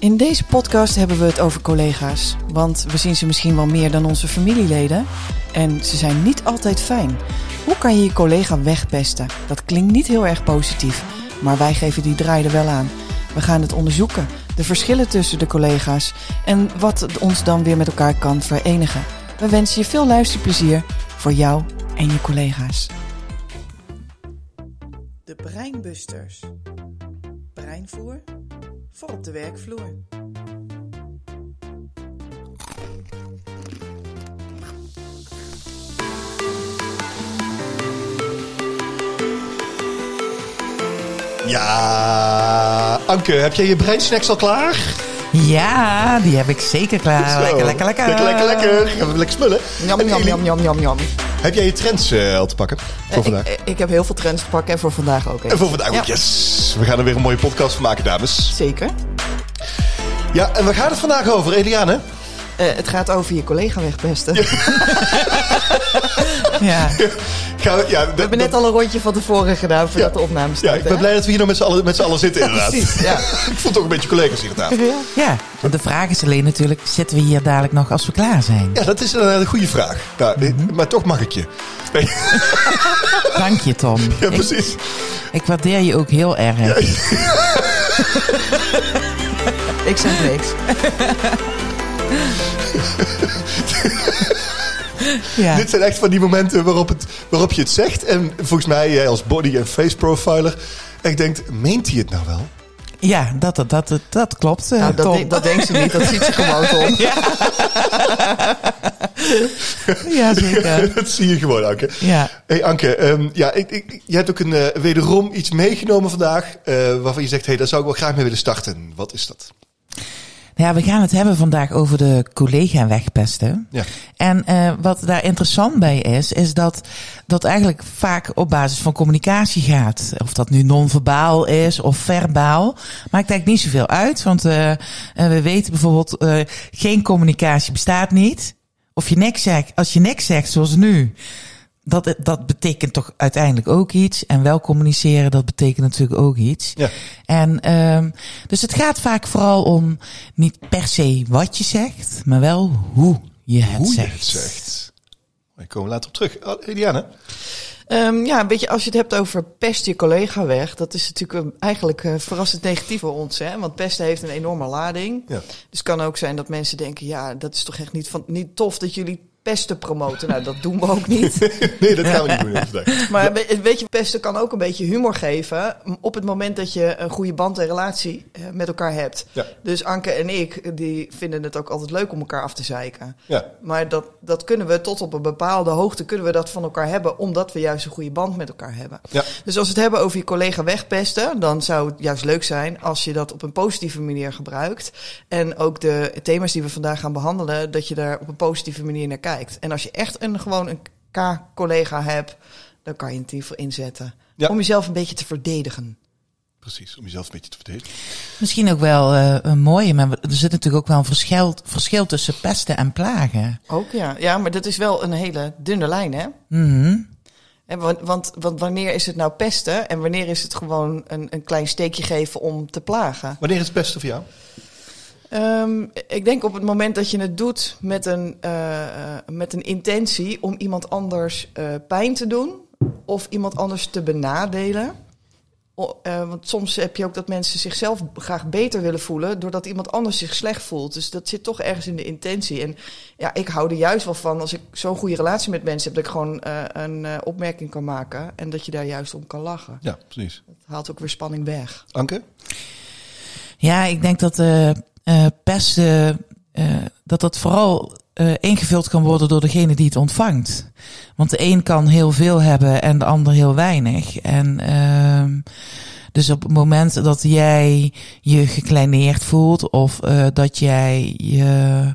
In deze podcast hebben we het over collega's. Want we zien ze misschien wel meer dan onze familieleden. En ze zijn niet altijd fijn. Hoe kan je je collega wegpesten? Dat klinkt niet heel erg positief. Maar wij geven die draai er wel aan. We gaan het onderzoeken. De verschillen tussen de collega's. En wat ons dan weer met elkaar kan verenigen. We wensen je veel luisterplezier voor jou en je collega's. De Breinbusters. Breinvoer voor op de werkvloer. Ja, Anke, heb jij je breinsnacks al klaar? Ja, die heb ik zeker klaar. Zo. Lekker, lekker, lekker. Lekker, lekker, lekker. Gaan we lekker smullen. Jam, jam, jam, jam, jam, jam. Heb jij je trends eh, al te pakken voor vandaag? Ik, ik heb heel veel trends te pakken en voor vandaag ook. en voor vandaag Ja. ook, yes. We gaan er weer een mooie podcast van maken, dames. Zeker. Ja, en waar gaat het vandaag over, Eliane? Eh, het gaat over je collega wegpesten. Ja. Gaan we, ja, We hebben net al een rondje van tevoren gedaan voordat de opname ja, start. ik ben blij dat we hier nog met z'n allen, met z'n allen zitten, inderdaad. Precies, ja. ik voel toch een beetje collega's hier aan tafel. ja, en de vraag is alleen natuurlijk, zitten we hier dadelijk nog als we klaar zijn? Ja, dat is een, een goede vraag. Nou, eh, Maar toch mag ik je. Nee, Dank je, Tom. ja, precies. ik waardeer je ook heel erg. Ik zeg niks. Ja. Dit zijn echt van die momenten waarop, het, waarop je het zegt. En volgens mij, jij als body- en face profiler, echt denkt, meent hij het nou wel? Ja, dat, dat, dat, dat klopt, eh, Nou, dat, de- dat denkt ze niet, dat ziet ze gewoon, Tom. Ja, zeker. dat zie je gewoon, Anke. Ja. Hey Anke, ehm, ja, ik, ik, je hebt ook een, eh, wederom iets meegenomen vandaag eh, waarvan je zegt, hey, daar zou ik wel graag mee willen starten. Wat is dat? Ja, we gaan het hebben vandaag over de collega wegpesten. Ja. En eh, wat daar interessant bij is, is dat dat eigenlijk vaak op basis van communicatie gaat. Of dat nu non-verbaal is of verbaal. Maakt eigenlijk niet zoveel uit, want eh, we weten bijvoorbeeld, eh, geen communicatie bestaat niet. Of je niks zegt, als je niks zegt zoals nu, dat, dat betekent toch uiteindelijk ook iets. En wel communiceren, dat betekent natuurlijk ook iets. Ja. En ehm dus het gaat vaak vooral om niet per se wat je zegt, maar wel hoe je het Hoe zegt. je het zegt. We komen later op terug. Oh, Eliane? Ehm, ja, een beetje als je het hebt over pest je collega weg. Dat is natuurlijk een- eigenlijk eh, verrassend negatief voor ons. Hè? Want pesten heeft een enorme lading. Ja. Dus het kan ook zijn dat mensen denken... ja, dat is toch echt niet, van, niet tof dat jullie pesten promoten. Nou, dat doen we ook niet. Nee, dat gaan we niet doen. Maar we- weet je, pesten kan ook een beetje humor geven... op het moment dat je een goede band en relatie eh, met elkaar hebt. Ja. Dus Anke en ik, die vinden het ook altijd leuk om elkaar af te zeiken. Ja. Maar dat, dat kunnen we tot op een bepaalde hoogte kunnen we dat van elkaar hebben, omdat we juist een goede band met elkaar hebben. Ja. Dus als we het hebben over je collega wegpesten, dan zou het juist leuk zijn als je dat op een positieve manier gebruikt. En ook de thema's die we vandaag gaan behandelen, dat je daar op een positieve manier naar kijkt. En als je echt een, gewoon een K-collega hebt, dan kan je het hiervoor inzetten. Ja. Om jezelf een beetje te verdedigen. Precies, om jezelf een beetje te verdedigen. Misschien ook wel eh, een mooie, maar er zit natuurlijk ook wel een verschil, verschil tussen pesten en plagen. Ook ja. Ja, maar dat is wel een hele dunne lijn, hè? Mhm. Hè, want, want, want wanneer is het nou pesten en wanneer is het gewoon een, een klein steekje geven om te plagen? Wanneer is het beste voor jou? Ehm, ik denk op het moment dat je het doet met een, eh, eh, met een intentie om iemand anders eh, pijn te doen of iemand anders te benadelen. O- eh, want soms heb je ook dat mensen zichzelf graag beter willen voelen doordat iemand anders zich slecht voelt. Dus dat zit toch ergens in de intentie. En ja, ik hou er juist wel van als ik zo'n goede relatie met mensen heb, dat ik gewoon eh, een eh, opmerking kan maken en dat je daar juist om kan lachen. Ja, precies. Dat haalt ook weer spanning weg. Anke? Ja, ik denk dat eh pesten, eh, dat dat vooral eh, ingevuld kan worden door degene die het ontvangt. Want de een kan heel veel hebben en de ander heel weinig. En ehm dus op het moment dat jij je gekleineerd voelt of eh, dat jij je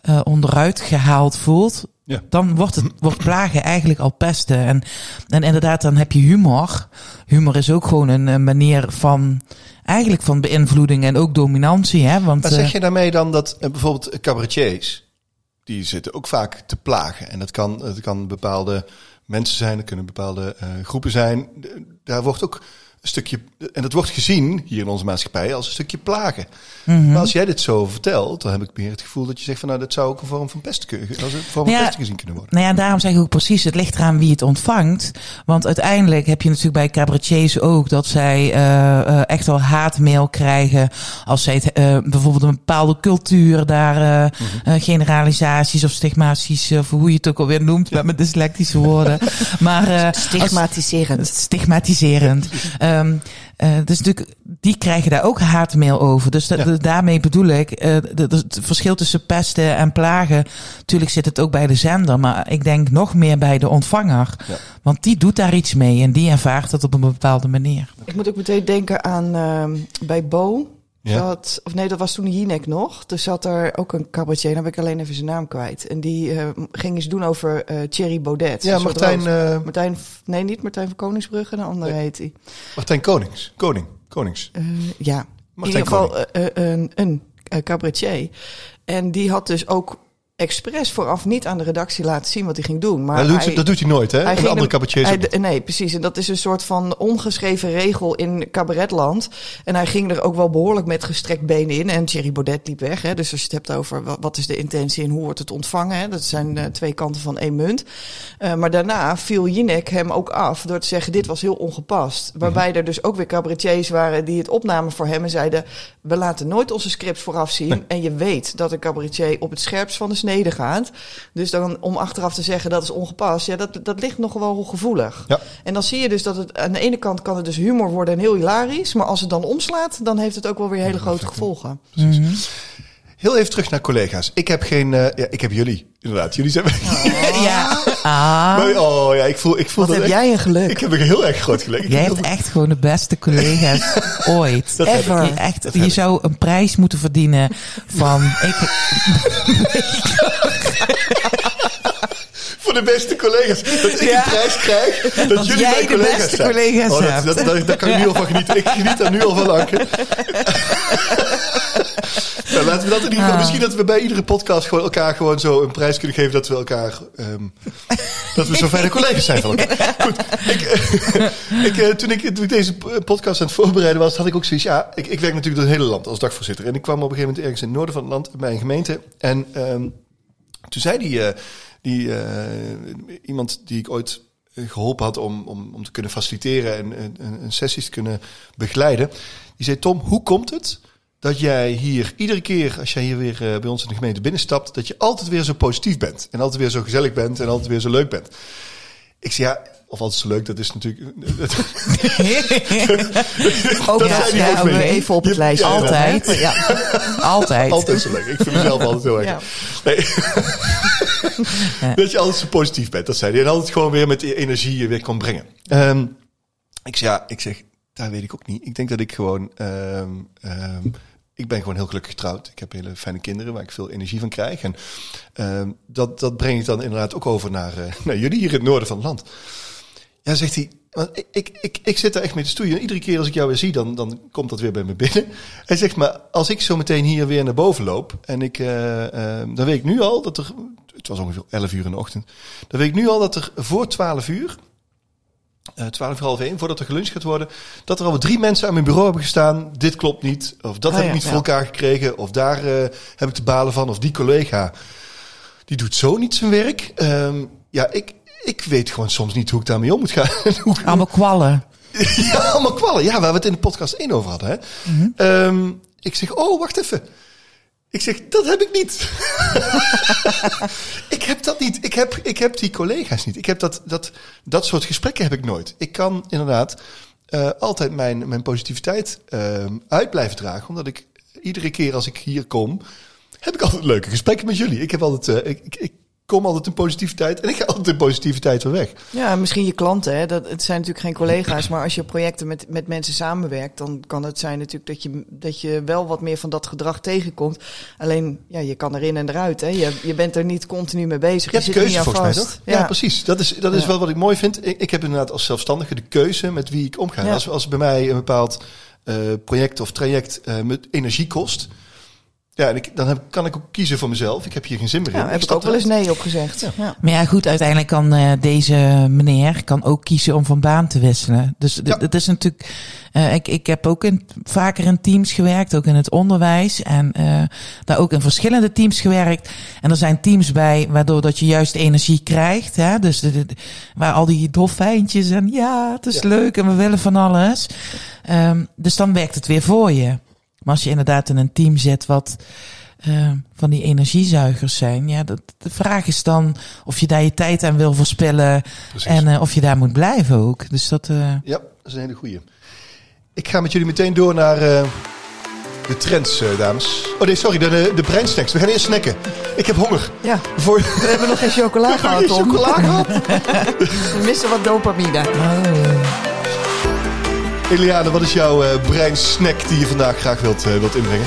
eh, onderuit gehaald voelt, Ja. dan wordt het wordt plagen eigenlijk al pesten. En, en inderdaad, dan heb je humor. Humor is ook gewoon een, manier van eigenlijk van beïnvloeding en ook dominantie. Hè? Want, Maar zeg eh, je daarmee dan dat eh, bijvoorbeeld cabaretiers, die zitten ook vaak te plagen. En dat kan, het kan bepaalde mensen zijn, dat kunnen bepaalde eh, groepen zijn. Daar wordt ook een stukje, en dat wordt gezien hier in onze maatschappij als een stukje plagen. Mhm. Maar als jij dit zo vertelt, dan heb ik meer het gevoel dat je zegt van nou, dat zou ook een vorm van pest, kunnen- als een vorm van Ja. pest gezien kunnen worden. Nou ja, daarom zeg ik ook precies, het ligt eraan wie het ontvangt. Want uiteindelijk heb je natuurlijk bij cabaretiers ook dat zij eh, eh, echt wel haatmail krijgen. Als zij het, eh, bijvoorbeeld een bepaalde cultuur daar eh, Mhm. generalisaties of stigmaties, of hoe je het ook alweer noemt met mijn dyslectische woorden. Maar eh, als- Stigmatiserend. Ehm eh, dus natuurlijk, die krijgen daar ook haatmail over. Dus dat, Ja. dat- daarmee bedoel ik, eh, de- de- het verschil tussen pesten en plagen. Natuurlijk zit het ook bij de zender, maar ik denk nog meer bij de ontvanger. Ja. Want die doet daar iets mee en die ervaart het op een bepaalde manier. Ik moet ook meteen denken aan ehm, bij Bo. Ja. Dat, of nee, dat was toen Jinek nog. Dus zat er ook een cabaretier, dan heb ik alleen even zijn naam kwijt. En die eh, ging eens doen over eh Thierry Baudet. Ja, Martijn, eh, Martijn, nee, niet Martijn van Koningsbrugge, een andere Nee. heet hij. Martijn Konings. Koning. Konings. Ja, in ieder geval een, een cabaretier. En die had dus ook expres vooraf niet aan de redactie laten zien wat hij ging doen. Maar dat, doet, hij, dat doet hij nooit, hè? hij de andere cabaretiers hij Nee, precies. En dat is een soort van ongeschreven regel in cabaretland. En hij ging er ook wel behoorlijk met gestrekt benen in. En Thierry Baudet liep weg. Hè. Dus als je het hebt over wa- wat is de intentie en hoe wordt het ontvangen. Hè. Dat zijn eh, twee kanten van één munt. Eh, maar daarna viel Jinek hem ook af door te zeggen dit was heel ongepast. Waarbij er dus ook weer cabaretiers waren die het opnamen voor hem en zeiden... we laten nooit onze scripts vooraf zien. En je weet dat een cabaretier op het scherpst van de snede gaat. Dus dan om achteraf te zeggen dat is ongepast, ja, dat, dat ligt nog wel gevoelig. Ja. En dan zie je dus dat het aan de ene kant kan het dus humor worden en heel hilarisch, maar als het dan omslaat, dan heeft het ook wel weer hele grote gevolgen. Mhm. Heel even terug naar collega's. Ik heb geen... eh, ja, ik heb jullie, inderdaad. Jullie zijn... Ja. Ah. Maar, oh ja, ik voel, ik voel Wat dat heb echt- jij een geluk? Ik heb een heel erg groot geluk. Jij heb hebt echt gewoon de beste collega's ooit. Dat. Ever. Je, echt, Dat je zou een prijs moeten verdienen van... Ik, Voor de beste collega's. Dat ik Ja. een prijs krijg. Dat, jullie mijn collega's beste zijn. collega's oh, dat. Dat, dat, daar kan ik nu al van genieten. Ik geniet daar nu al van, Anke. nou, laten we dat in ieder geval... Ah. Misschien dat we bij iedere podcast gewoon elkaar gewoon zo een prijs kunnen geven. Dat we elkaar... ehm, dat we zo fijne collega's zijn van elkaar. Goed. Ik, eh, ik, eh, toen, ik, toen ik deze podcast aan het voorbereiden was, had ik ook zoiets... Ja, ik, ik werk natuurlijk door het hele land als dagvoorzitter. En ik kwam op een gegeven moment ergens in het noorden van het land bij een gemeente. En... ehm, toen zei die, eh, die eh, iemand die ik ooit eh, geholpen had om, om, om te kunnen faciliteren en, en, en- sessies te kunnen begeleiden. Die zei, Tom, hoe komt het dat jij hier iedere keer als jij hier weer eh, bij ons in de gemeente binnenstapt, dat je altijd weer zo positief bent en altijd weer zo gezellig bent en altijd weer zo leuk bent? Ik zei, ja, of altijd zo leuk, dat is natuurlijk... Ook Dat ook we mee. even op het Je- lijstje. ja, Altijd. Ja. altijd. Altijd zo leuk. Ik vind mezelf altijd heel erg. Ja. Nee. Dat je altijd zo positief bent, dat zei hij. En altijd gewoon weer met die energie weer kon brengen. Ehm, ik zeg, ja, ik zeg, daar weet ik ook niet. Ik denk dat ik gewoon, ehm, ehm, ik ben gewoon heel gelukkig getrouwd. Ik heb hele fijne kinderen waar ik veel energie van krijg. En dat, dat breng ik dan inderdaad ook over naar, eh, naar jullie hier in het noorden van het land. Ja, zegt hij. Want ik, ik, ik, ik zit daar echt mee te stoeien. En iedere keer als ik jou weer zie, dan, dan komt dat weer bij me binnen. Hij zegt, maar als ik zo meteen hier weer naar boven loop... en ik, eh, eh, dan weet ik nu al dat er... Het was ongeveer 11 uur in de ochtend. Dan weet ik nu al dat er voor 12 uur... eh 12 uur half één, voordat er geluncht gaat worden... dat er al drie mensen aan mijn bureau hebben gestaan. Dit klopt niet. Of dat Ah, heb ja, ik niet ja. voor elkaar gekregen. Of daar heb ik te balen van. Of die collega, die doet zo niet zijn werk. Ehm, ja, ik, ik weet gewoon soms niet hoe ik daarmee om moet gaan. Hoe- Allemaal kwallen. ja, allemaal kwallen. Ja, waar we het in de podcast 1 over hadden. Hè? Ehm, ik zeg, oh, wacht even. Ik zeg, dat heb ik niet. ik heb dat niet. Ik heb, ik heb die collega's niet. Ik heb dat, dat, dat soort gesprekken heb ik nooit. Ik kan inderdaad eh, altijd mijn, mijn positiviteit ehm, uit blijven dragen. Omdat ik iedere keer als ik hier kom, heb ik altijd leuke gesprekken met jullie. Ik heb altijd, eh, ik, ik, ik kom altijd in positiviteit en ik ga altijd in positiviteit weer weg. Ja, misschien je klanten. Hè? Dat, het zijn natuurlijk geen collega's, maar als je projecten met, met mensen samenwerkt, dan kan het zijn natuurlijk dat je, dat je wel wat meer van dat gedrag tegenkomt. Alleen, ja, je kan erin en eruit. Hè? Je, je bent er niet continu mee bezig. Je hebt zit er keuze niet aan volgens mij, vast. toch? Ja, precies. Dat is, dat is Ja. wel wat ik mooi vind. Ik, ik heb inderdaad als zelfstandige de keuze met wie ik omga. Ja. Als, als bij mij een bepaald eh, project of traject eh, met energie kost... Ja, en ik, dan heb, kan ik ook kiezen voor mezelf. Ik heb hier geen zin meer in. Ja, heb ik ook wel eens nee op gezegd. Ja. Maar ja, goed, uiteindelijk kan eh, deze meneer kan ook kiezen om van baan te wisselen. Dus Ja. het is natuurlijk. eh, ik, ik heb ook in, vaker in teams gewerkt, ook in het onderwijs. En eh, daar ook in verschillende teams gewerkt. En er zijn teams bij waardoor dat je juist energie krijgt. Hè? Dus de, de- waar al die dolfijntjes en ja, het is Ja. leuk en we willen van alles. Ehm, dus dan werkt het weer voor je. Maar als je inderdaad in een team zit wat eh, van die energiezuigers zijn. Ja, dat, de vraag is dan of je daar je tijd aan wil verspillen. Precies. En eh, of je daar moet blijven ook. Dus dat. eh, Ja, dat is een hele goeie. Ik ga met jullie meteen door naar eh, de trends, eh, dames. Oh nee, sorry, de, de, de breinsnacks. We gaan eerst snacken. Ik heb honger. Ja, Voor we hebben nog geen chocola gehad, je Tom. chocola gehad? We missen wat dopamine. Eliane, wat is jouw eh breinsnack die je vandaag graag wilt, eh, wilt inbrengen?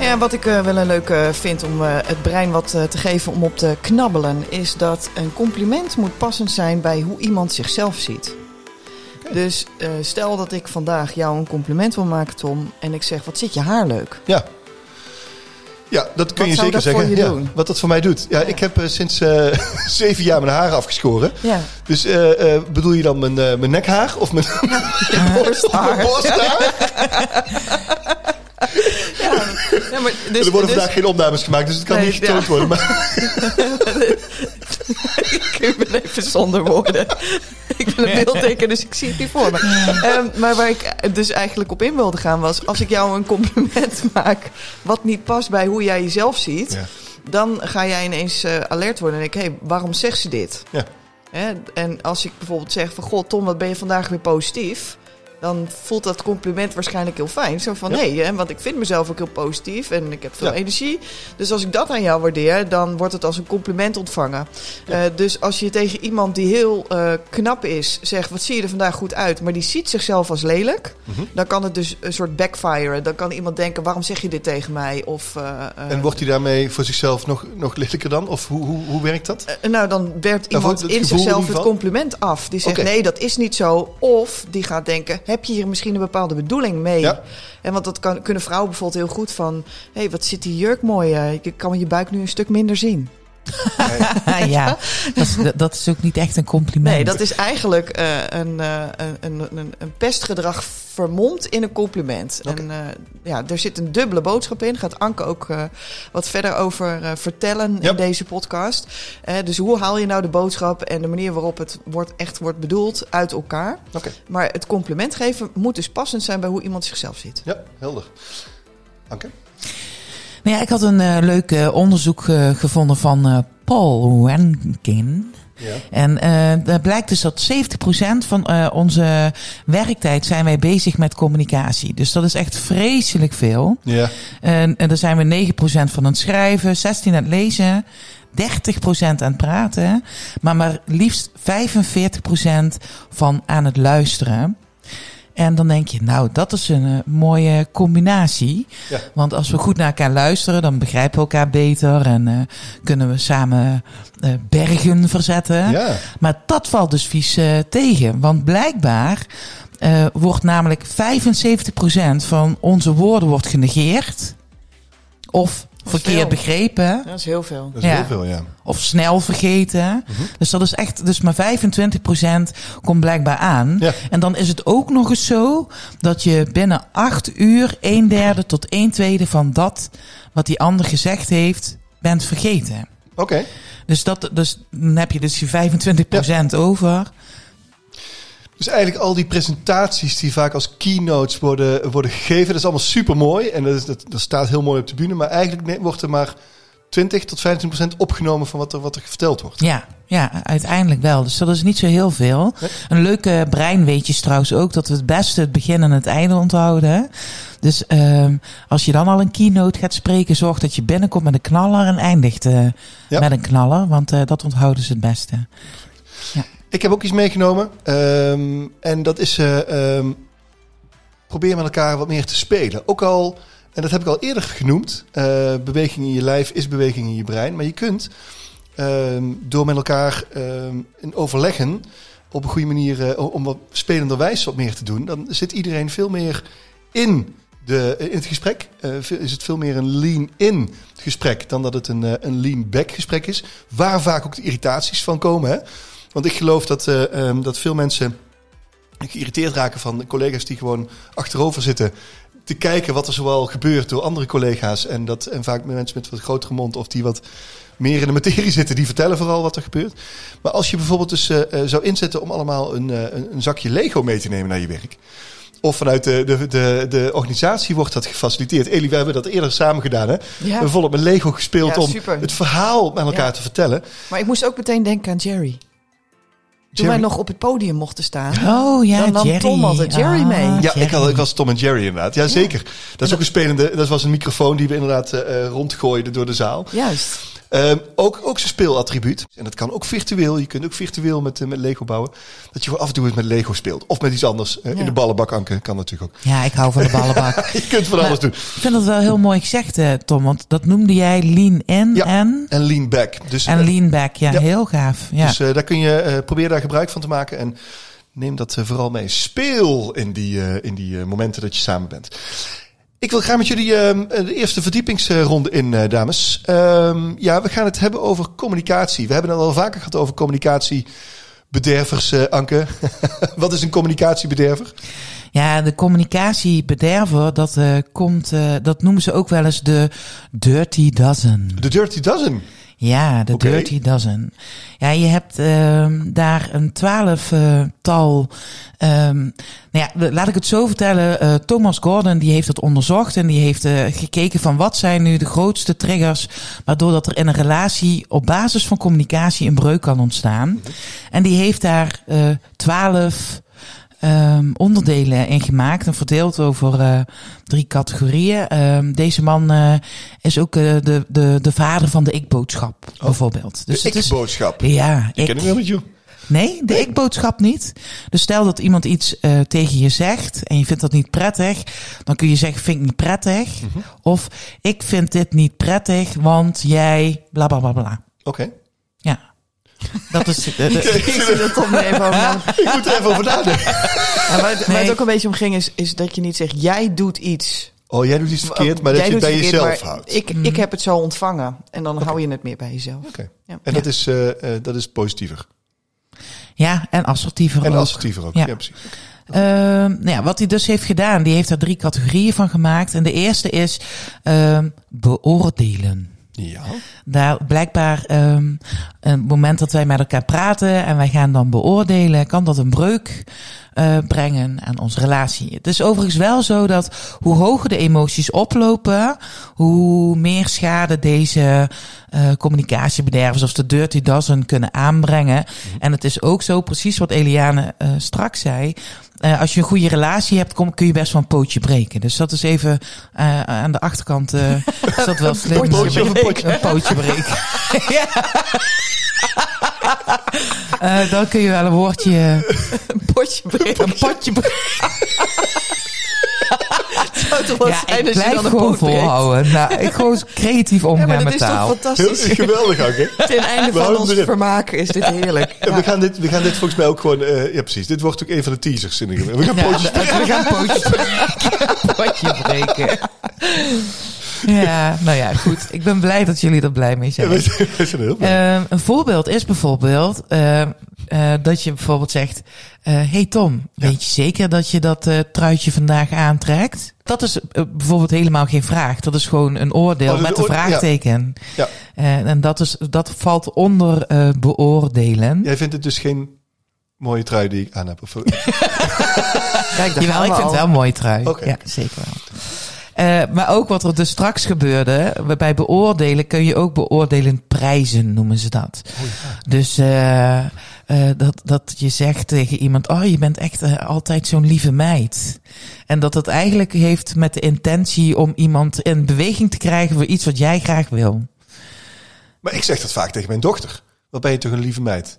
Ja, wat ik eh, wel een leuk eh, vind om het brein wat te geven om op te knabbelen, is dat een compliment moet passend zijn bij hoe iemand zichzelf ziet. Dus stel dat ik vandaag jou een compliment wil maken, Tom, en ik zeg: Wat zit je haar leuk? Ja. Ja, dat kun Wat je zeker dat zeggen. voor je ja? Wat dat voor mij doet. Ja, ik heb eh, sinds eh, zeven jaar mijn haren afgeschoren. Ja, Dus eh, bedoel je dan mijn, mijn nekhaar of mijn, borsthaar. mijn borsthaar? Ja, maar dus, er worden dus- vandaag geen opnames gemaakt, dus het kan Nee, niet getoond worden. Maar, ik ben even zonder woorden. Een beeldteker, dus ik zie het niet voor me. Ehm, maar waar ik dus eigenlijk op in wilde gaan was... als ik jou een compliment maak... wat niet past bij hoe jij jezelf ziet... Ja. dan ga jij ineens eh, alert worden en denk ik... hé, hey, waarom zegt ze dit? Ja. Hè? En als ik bijvoorbeeld zeg van... god, Tom, wat ben je vandaag weer positief... dan voelt dat compliment waarschijnlijk heel fijn. Zo van, Ja. nee, want ik vind mezelf ook heel positief... en ik heb veel Ja. energie. Dus als ik dat aan jou waardeer... dan wordt het als een compliment ontvangen. Eh, dus als je tegen iemand die heel eh, knap is zegt: Wat zie je er vandaag goed uit? maar die ziet zichzelf als lelijk, Mhm. dan kan het dus een soort backfire. Dan kan iemand denken: Waarom zeg je dit tegen mij? Of, eh, en wordt hij daarmee voor zichzelf nog, nog lelijker dan? Of hoe, hoe, hoe werkt dat? nou, dan werpt Nou, iemand in zichzelf het compliment af. Die zegt. Nee, dat is niet zo. Of die gaat denken: Heb je hier misschien een bepaalde bedoeling mee? Ja. En want dat kan, kunnen vrouwen bijvoorbeeld heel goed van: Hé, hey, wat zit die jurk mooi? eh, Je kan je buik nu een stuk minder zien. Ja, dat is, dat is ook niet echt een compliment. Nee, dat is eigenlijk eh, een, eh, een, een, een, een pestgedrag vermomd in een compliment. En eh, ja, er zit een dubbele boodschap in. Gaat Anke ook eh, wat verder over eh, vertellen in deze podcast. Dus hoe haal je nou de boodschap en de manier waarop het wordt, echt wordt bedoeld uit elkaar? Oké, Maar het compliment geven moet dus passend zijn bij hoe iemand zichzelf ziet. ja, helder. Anke? Nou ja, ik had een eh, leuk eh, onderzoek eh, gevonden van Paul Wenkin. Ja. En daar blijkt dus dat 70% van onze werktijd zijn wij bezig met communicatie. Dus dat is echt vreselijk veel. Ja, En, en daar zijn we 9% van aan het schrijven, 16% aan het lezen, 30% aan het praten, maar maar liefst 45% van aan het luisteren. En dan denk je, nou, dat is een eh, mooie combinatie. Ja. Want als we goed naar elkaar luisteren, dan begrijpen we elkaar beter en eh, kunnen we samen eh, bergen verzetten. ja. Maar dat valt dus vies tegen. Want blijkbaar wordt namelijk 75% van onze woorden wordt genegeerd. Of verkeerd veel. begrepen. Dat is heel veel. dat is Ja. heel veel, ja. Of snel vergeten. Mhm. Dus dat is echt, dus maar 25% komt blijkbaar aan. Ja. En dan is het ook nog eens zo dat je binnen 8 uur een derde tot een tweede van dat wat die ander gezegd heeft, bent vergeten. Oké. Dus, dat, dus dan heb je dus je 25% over. Dus eigenlijk al die presentaties die vaak als keynotes worden, worden gegeven, dat is allemaal super mooi. En dat, is, dat, dat staat heel mooi op de bühne. Maar eigenlijk wordt er maar 20 tot 25 procent opgenomen van wat er, wat er verteld wordt. Ja, ja, uiteindelijk wel. Dus dat is niet zo heel veel. Nee. Een leuke breinweetje is trouwens ook dat we het beste het begin en het einde onthouden. Dus ehm als je dan al een keynote gaat spreken, zorg dat je binnenkomt met een knaller en eindigt eh, Ja. met een knaller. Want eh, dat onthouden ze het beste. Ik heb ook iets meegenomen. ehm, en dat is ehm, probeer met elkaar wat meer te spelen. Ook al, en dat heb ik al eerder genoemd, eh, beweging in je lijf is beweging in je brein. Maar je kunt ehm, door met elkaar in overleggen op een goede manier, eh, om wat spelenderwijs wat meer te doen, dan zit iedereen veel meer in De, in het gesprek is het veel meer een lean-in gesprek dan dat het een, een lean-back gesprek is. Waar vaak ook de irritaties van komen. Hè? Want ik geloof dat, eh, ehm, dat veel mensen geïrriteerd raken van collega's die gewoon achterover zitten te kijken wat er zoal gebeurt door andere collega's. En, dat, en vaak mensen met wat grotere mond of die wat meer in de materie zitten, die vertellen vooral wat er gebeurt. Maar als je bijvoorbeeld dus eh, eh, zou inzetten om allemaal een, een, zakje Lego mee te nemen naar je werk. Of vanuit de, de, de, de organisatie wordt dat gefaciliteerd. Elie, we hebben dat eerder samen gedaan. Hè? Ja. We hebben volop met Lego gespeeld Ja, om het verhaal met elkaar Ja. te vertellen. Maar ik moest ook meteen denken aan Jerry. Toen Jerry- wij nog op het podium mochten staan. Oh ja, Dan nam Jerry. Tom altijd Jerry mee. Ja, ik, had, ik was Tom en Jerry inderdaad. Ja, zeker. Dat is ook een spelende. Dat was een microfoon die we inderdaad eh, rondgooiden door de zaal. Juist. Ehm, ook, ook zijn speelattribuut. En dat kan ook virtueel. Je kunt ook virtueel met, eh, met Lego bouwen. Dat je af en toe eens met Lego speelt. Of met iets anders. Ja. In de ballenbak anken kan natuurlijk ook. Ja, ik hou van de ballenbak. Je kunt van alles doen. Ik vind dat wel heel mooi gezegd, eh, Tom. Want dat noemde jij lean in Ja. en, En lean back. Dus, en eh, lean back. Ja, ja. heel gaaf. Ja. dus daar kun je, probeer daar gebruik van te maken. En neem dat vooral mee. Speel in die, in die momenten dat je samen bent. Ik wil graag met jullie ehm, de eerste verdiepingsronde in, eh, dames. Ehm, ja, we gaan het hebben over communicatie. We hebben het al vaker gehad over communicatiebedervers, eh, Anke. Wat is een communicatiebederver? Ja, de communicatiebederver, dat eh, komt, eh, dat noemen ze ook wel eens de dirty dozen. De Dirty Dozen. Ja, de dirty dozen. Ja, je hebt ehm, daar een twaalftal. ehm nou ja, laat ik het zo vertellen. eh, Thomas Gordon die heeft het onderzocht en die heeft eh, gekeken van wat zijn nu de grootste triggers waardoor dat er in een relatie op basis van communicatie een breuk kan ontstaan. En die heeft daar eh, twaalf ehm, onderdelen in gemaakt en verdeeld over eh, drie categorieën. Ehm, deze man eh, is ook eh, de, de, de vader van de ik-boodschap, bijvoorbeeld. De Dus is, ik-boodschap. ja, Ik ken hem wel met jou. Nee, de ik-boodschap niet. Dus stel dat iemand iets eh, tegen je zegt en je vindt dat niet prettig, dan kun je zeggen, vind ik niet prettig. Mhm. Of ik vind dit niet prettig, want jij bla bla bla bla. Oké. Ja. Dat is de, de- Ik zie dat Tom even over Ik moet er even over nadenken. En waar, het, waar Nee. het ook een beetje om ging, is, is dat je niet zegt, jij doet iets. Oh, jij doet iets verkeerd, maar dat je het bij verkeerd, jezelf houdt. Ik, ik heb het zo ontvangen. En dan hou je het meer bij jezelf. Oké. Ja. En dat, is, eh, eh, dat is positiever. ja, en assertiever En ook. assertiever ook. Ja. Ja, precies. Ehm, nou ja, wat hij dus heeft gedaan, die heeft daar drie categorieën van gemaakt. En de eerste is ehm, beoordelen. Ja. Daar blijkbaar ehm een moment dat wij met elkaar praten en wij gaan dan beoordelen, kan dat een breuk eh, brengen aan onze relatie. Het is overigens wel zo dat hoe hoger de emoties oplopen, hoe meer schade deze eh communicatiebedervers of de dirty dozen kunnen aanbrengen. En het is ook zo, precies wat Eliane eh, straks zei. als je een goede relatie hebt, kom, kun je best wel een pootje breken. Dus dat is even aan de achterkant. is dat wel slim. Een pootje of een potje? Een pootje breken. ja. Eh, dan kun je wel een woordje, Een potje breken. een potje breken. zou toch wel Ja, zijn ik als je blijf dan een gewoon volhouden. Nou, ik gewoon creatief Ja, omgaan dat met is toch taal. Heel, fantastisch. is geweldig ook, hè? Ten einde We van ons erin. vermaak is dit heerlijk. En we, gaan dit, we gaan dit volgens mij ook gewoon... eh, ja, precies. Dit wordt ook een van de teasers. In de, we gaan Ja, pootjes de- we gaan pootjes breken. potje breken. Ja, nou ja, goed. Ik ben blij dat jullie er blij mee zijn. we zijn, we zijn heel blij. Ehm, een voorbeeld is bijvoorbeeld ehm, eh, dat je bijvoorbeeld zegt: eh, Hey Tom, weet je zeker dat je dat eh, truitje vandaag aantrekt? Dat is bijvoorbeeld helemaal geen vraag. Dat is gewoon een oordeel Oh, met een ja. vraagteken. Ja. Eh, en dat, is, dat valt onder eh, beoordelen. Jij vindt het dus geen mooie trui die ik aan heb? Of, Kijk, Jawel, ik vind al. het wel een mooie trui. Oké. Ja, zeker wel. Eh, maar ook wat er dus straks gebeurde, bij beoordelen kun je ook beoordelend prijzen, noemen ze dat. Dus eh, eh, dat, dat je zegt tegen iemand, oh je bent echt altijd zo'n lieve meid. En dat het eigenlijk heeft met de intentie om iemand in beweging te krijgen voor iets wat jij graag wil. maar ik zeg dat vaak tegen mijn dochter. Wat ben je toch een lieve meid?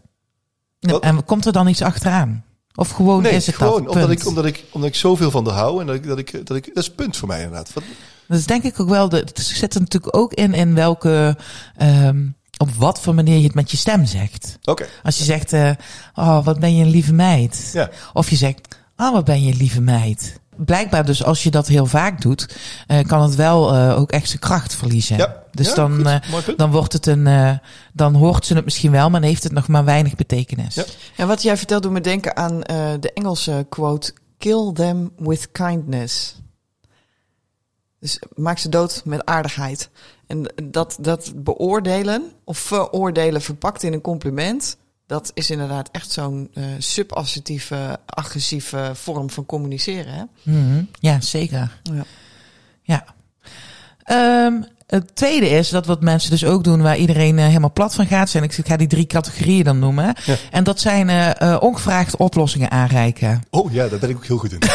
Wat? En komt er dan iets achteraan? Of gewoon Nee, is het gewoon dat? omdat ik, omdat, ik, omdat ik zoveel van haar hou. En dat ik, dat ik, dat ik, dat is het punt voor mij inderdaad. Wat, Dat is denk ik ook wel, de, het zit er natuurlijk ook in, in welke, ehm, op wat voor manier je het met je stem zegt. Oké. Als je zegt, eh, oh, wat ben je een lieve meid. Ja. Of je zegt, oh, wat ben je een lieve meid. Blijkbaar dus als je dat heel vaak doet, eh, kan het wel eh, ook echt zijn kracht verliezen. Ja. Dus Ja, dan, goed. eh, dan wordt het een, eh, dan hoort ze het misschien wel, maar dan heeft het nog maar weinig betekenis. Ja. Ja, wat jij vertelt doet me denken aan eh, de Engelse quote: Kill them with kindness. Dus maak ze dood met aardigheid. En dat, dat beoordelen of veroordelen verpakt in een compliment, dat is inderdaad echt zo'n eh subassertieve, agressieve vorm van communiceren. Hè? Mhm. Ja, zeker. Ja. Ja. Ehm, het tweede is dat wat mensen dus ook doen waar iedereen eh, helemaal plat van gaat zijn. Ik ga die drie categorieën dan noemen. Ja. En dat zijn eh eh, ongevraagd oplossingen aanreiken. Oh ja, daar ben ik ook heel goed in.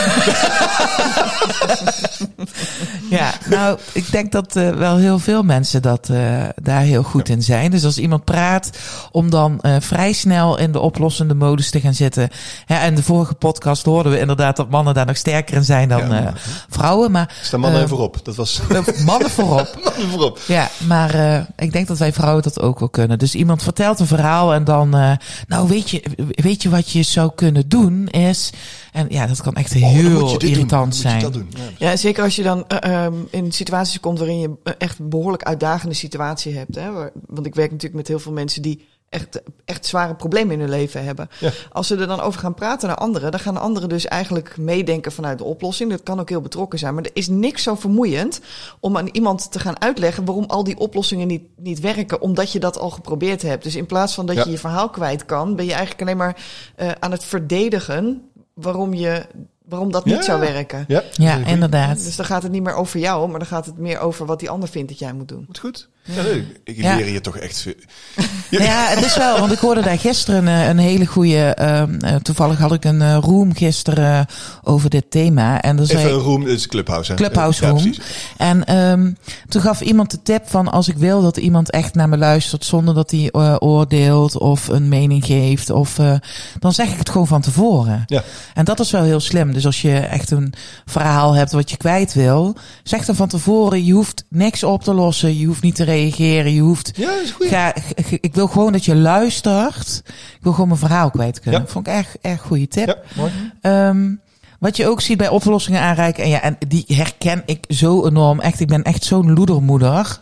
Ja, nou, ik denk dat wel heel veel mensen dat, daar heel goed in zijn. Dus als iemand praat, om dan vrij snel in de oplossende modus te gaan zitten. Ja, en de vorige podcast hoorden we inderdaad dat mannen daar nog sterker in zijn dan vrouwen. Maar Staan mannen voorop. Dat was mannen voorop. voorop. Ja, maar eh, ik denk dat wij vrouwen dat ook wel kunnen. Dus iemand vertelt een verhaal en dan, eh, nou weet je, weet je wat je zou kunnen doen is, en ja, dat kan echt Oh, heel irritant zijn. dat doen. Ja. Ja, zeker als je dan eh, ehm, in situaties komt waarin je echt een behoorlijk uitdagende situatie hebt. Hè? Want ik werk natuurlijk met heel veel mensen die echt, echt zware problemen in hun leven hebben. Ja. Als ze er dan over gaan praten naar anderen, dan gaan de anderen dus eigenlijk meedenken vanuit de oplossing. Dat kan ook heel betrokken zijn. Maar er is niks zo vermoeiend om aan iemand te gaan uitleggen waarom al die oplossingen niet, niet werken, omdat je dat al geprobeerd hebt. Dus in plaats van dat Ja. je je verhaal kwijt kan, ben je eigenlijk alleen maar eh, aan het verdedigen waarom, je, waarom dat niet Ja. zou werken. Ja, Ja, inderdaad. Dus dan gaat het niet meer over jou, maar dan gaat het meer over wat die ander vindt dat jij moet doen. Goed. Ja, nee, ik Ja. leer je toch echt veel. Nou ja, het is wel, want ik hoorde daar gisteren een, een hele goede. ehm, eh, toevallig had ik een eh, room gisteren eh, over dit thema. En dan zei Even een room, is Clubhouse. Hè? Clubhouse Ja, room. En ehm, toen gaf iemand de tip van als ik wil dat iemand echt naar me luistert zonder dat hij eh, oordeelt of een mening geeft, of, eh, dan zeg ik het gewoon van tevoren. Ja. En dat is wel heel slim. Dus als je echt een verhaal hebt wat je kwijt wil, zeg dan van tevoren, je hoeft niks op te lossen, je hoeft niet te reageren, je hoeft... Ja, dat is goed. Ga, g- g- ik wil gewoon dat je luistert. Ik wil gewoon mijn verhaal kwijt kunnen. Ja. Vond ik echt, echt goede tip. Ja, mooi. Ehm, wat je ook ziet bij oplossingen aanreiken. En ja, en die herken ik zo enorm. Echt, ik ben echt zo'n loedermoeder.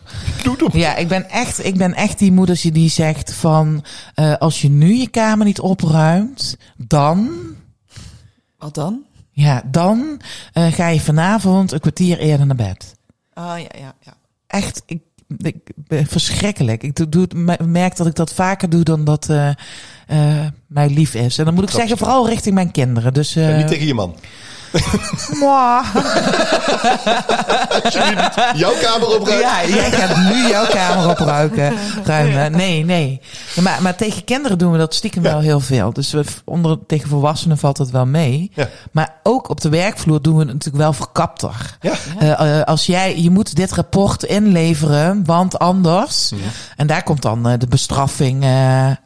Op. Ja, ik ben echt, ik ben echt die moeder die- die zegt van, eh, als je nu je kamer niet opruimt, dan, Wat dan? ja, dan eh, ga je vanavond een kwartier eerder naar bed. Ah ja, ja, ja. Echt, ik, ik ben verschrikkelijk. Ik doe, merk dat ik dat vaker doe dan dat eh eh, mij lief is. En dan moet ik zeggen, vooral richting mijn kinderen. Dus, En eh niet tegen je man. jouw kamer opruimt. Ja, jij gaat nu jouw kamer opruimen. Ruimen. Nee, nee. Ja, maar, maar tegen kinderen doen we dat stiekem Ja. wel heel veel. Dus we, onder, tegen volwassenen valt het wel mee. Ja. Maar ook op de werkvloer doen we het natuurlijk wel verkapter. Ja. Eh, eh, als jij, je moet dit rapport inleveren, want anders. En daar komt dan eh, de bestraffing. eh,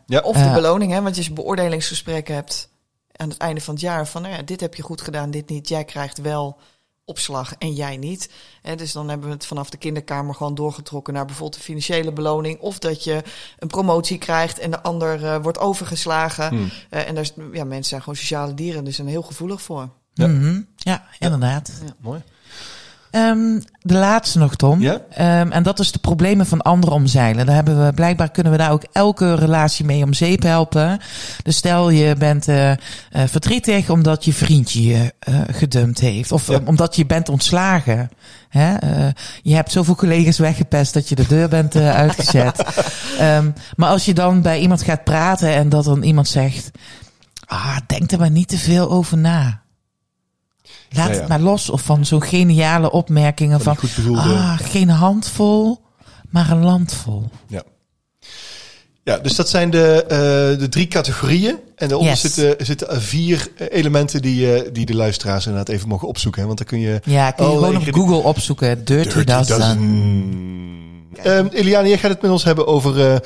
Ja. Of de beloning, hè? Want als je een beoordelingsgesprek hebt aan het einde van het jaar van, nou ja, dit heb je goed gedaan, dit niet. Jij krijgt wel opslag en jij niet. Hè, dus dan hebben we het vanaf de kinderkamer gewoon doorgetrokken naar bijvoorbeeld de financiële beloning. Of dat je een promotie krijgt en de ander eh, wordt overgeslagen. Hmm. Eh, en daar, is- ja, mensen zijn gewoon sociale dieren, dus zijn er heel gevoelig voor. Ja. mhm. ja inderdaad. Mooi. Ehm, de laatste nog, Tom. Ja? Ehm, en dat is de problemen van anderen omzeilen. Daar hebben we, blijkbaar kunnen we daar ook elke relatie mee om zeep helpen. Dus stel je bent eh, verdrietig omdat je vriendje je eh, gedumpt heeft. Of Ja. omdat je bent ontslagen. Hè? Je hebt zoveel collega's weggepest dat je de deur bent uitgezet. Ehm, maar als je dan bij iemand gaat praten en dat dan iemand zegt... Ah, denk er maar niet te veel over na. Laat Ja, ja. het maar los. Of van zo'n geniale opmerkingen Van bedoelde. Ah, geen handvol, maar een landvol. Ja. Ja, dus dat zijn de, eh, de drie categorieën. En daaronder Yes. zitten, zitten er vier eh, elementen die, eh, die de luisteraars inderdaad even mogen opzoeken. Hè? Want dan kun je... Ja, kun je gewoon op Google opzoeken. Dirty, Dirty Dozen. Dozen. Ehm, Eliane, jij gaat het met ons hebben over eh,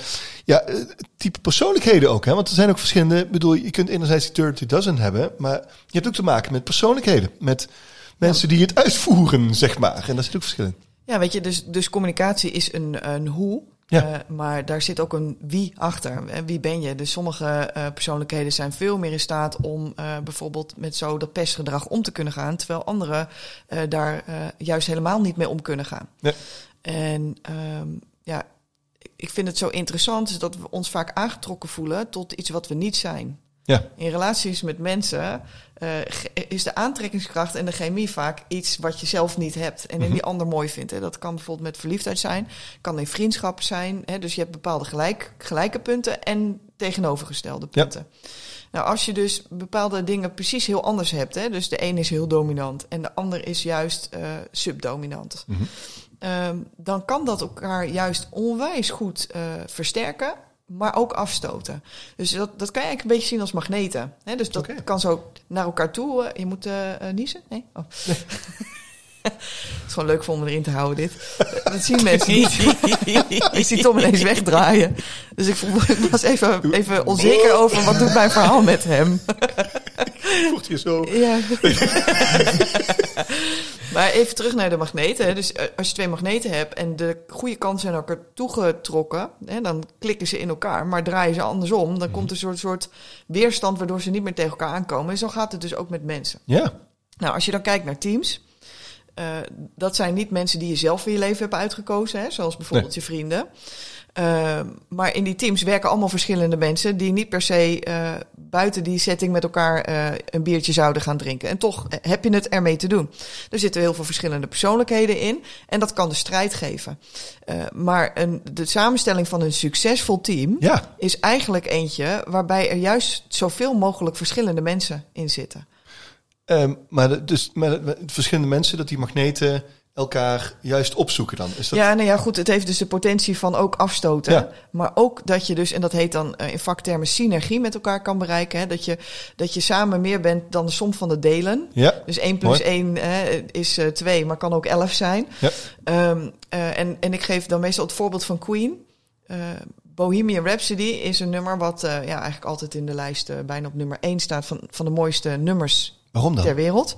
ja, eh, type persoonlijkheden ook. Hè? Want er zijn ook verschillende... Ik bedoel, je kunt enerzijds die Dirty Dozen hebben... maar je hebt ook te maken met persoonlijkheden. Met mensen die het uitvoeren, zeg maar. En daar zit ook verschil in. Ja, weet je, dus, dus communicatie is een, een hoe. Ja. Eh, maar daar zit ook een wie achter. Wie ben je? Dus sommige persoonlijkheden zijn veel meer in staat om bijvoorbeeld met zo dat pestgedrag om te kunnen gaan. Terwijl anderen daar juist helemaal niet mee om kunnen gaan. Ja. En ehm, ja, ik vind het zo interessant dat we ons vaak aangetrokken voelen tot iets wat we niet zijn. Ja. In relaties met mensen eh, is de aantrekkingskracht en de chemie vaak iets wat je zelf niet hebt en in Mhm. die ander mooi vindt. Hè. Dat kan bijvoorbeeld met verliefdheid zijn, kan in vriendschap zijn. Hè. Dus je hebt bepaalde gelijk, gelijke punten en tegenovergestelde Ja. punten. Nou, als je dus bepaalde dingen precies heel anders hebt, hè, dus de een is heel dominant en de ander is juist eh, subdominant, Mhm. Ehm, dan kan dat elkaar juist onwijs goed eh, versterken, maar ook afstoten. Dus dat, dat kan je eigenlijk een beetje zien als magneten. Hè? Dus dat kan zo naar elkaar toe. eh, je moet eh, niezen? Nee? Oh. Het is gewoon leuk voor om erin te houden, dit. Dat zien mensen niet. ik zie Tom ineens wegdraaien. Dus ik, voel- ik was even, even onzeker over wat doet mijn verhaal met hem. Voelt je zo. Ja. maar even terug naar de magneten. hè. Dus eh, als je twee magneten hebt en de goede kanten zijn naar elkaar toegetrokken, hè, dan klikken ze in elkaar. Maar draaien ze andersom, dan komt er een soort, soort weerstand waardoor ze niet meer tegen elkaar aankomen. En zo gaat het dus ook met mensen. Ja. Nou, als je dan kijkt naar teams. Eh, dat zijn niet mensen die je zelf in je leven hebt uitgekozen, hè, zoals bijvoorbeeld je vrienden. Eh, maar in die teams werken allemaal verschillende mensen die niet per se eh, buiten die setting met elkaar eh, een biertje zouden gaan drinken. En toch heb je het ermee te doen. Er zitten heel veel verschillende persoonlijkheden in en dat kan de strijd geven. Maar een, de samenstelling van een succesvol team Ja. is eigenlijk eentje waarbij er juist zoveel mogelijk verschillende mensen in zitten. Ehm, maar, de- dus, maar de- de verschillende mensen, dat die magneten elkaar juist opzoeken dan. Is dat... Ja, nou ja, goed. Het heeft dus de potentie van ook afstoten. Ja. Maar ook dat je dus, en dat heet dan eh, in vaktermen synergie met elkaar kan bereiken. Hè? Dat, je, dat je samen meer bent dan de som van de delen. Ja. Dus 1 plus Mooi. 1 hè, is eh 2, maar kan ook 11 zijn. Ja. Ehm, eh, en, en ik geef dan meestal het voorbeeld van Queen. Eh, Bohemian Rhapsody is een nummer wat eh, ja, eigenlijk altijd in de lijst eh, bijna op nummer 1 staat van, van de mooiste nummers Waarom dan? ter wereld.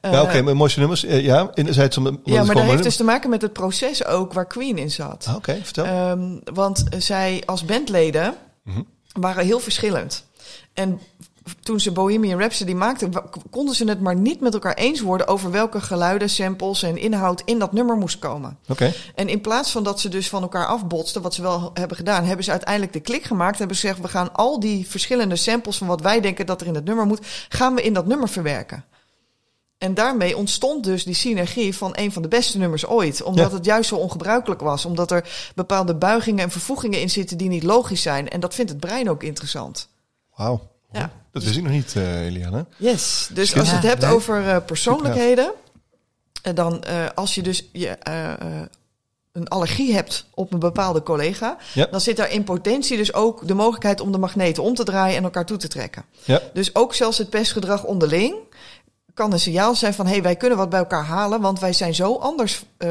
ja, oké, Eh, maar mooiste nummers. eh, ja, om, omdat het ja, maar dat heeft dus te maken met het proces ook waar Queen in zat. Ah, Oké, vertel. Ehm, want zij als bandleden Mhm. waren heel verschillend. En toen ze Bohemian Rhapsody maakten, konden ze het maar niet met elkaar eens worden over welke geluiden, samples en inhoud in dat nummer moest komen. Oké. En in plaats van dat ze dus van elkaar afbotsten, wat ze wel hebben gedaan, hebben ze uiteindelijk de klik gemaakt. Hebben ze gezegd, we gaan al die verschillende samples van wat wij denken dat er in het nummer moet, gaan we in dat nummer verwerken. En daarmee ontstond dus die synergie van een van de beste nummers ooit. Omdat Ja. het juist zo ongebruikelijk was. Omdat er bepaalde buigingen en vervoegingen in zitten die niet logisch zijn. En dat vindt het brein ook interessant. Wauw. Ja. Dat wist ik nog niet, eh, Eliane. Yes. Dus Super. als je het hebt over eh, persoonlijkheden. eh, dan als je dus je, een allergie hebt op een bepaalde collega. Ja. Dan zit daar in potentie dus ook de mogelijkheid om de magneten om te draaien en elkaar toe te trekken. Ja. Dus ook zelfs het pestgedrag onderling kan een signaal zijn van... hé, hey, wij kunnen wat bij elkaar halen... want wij zijn zo anders eh,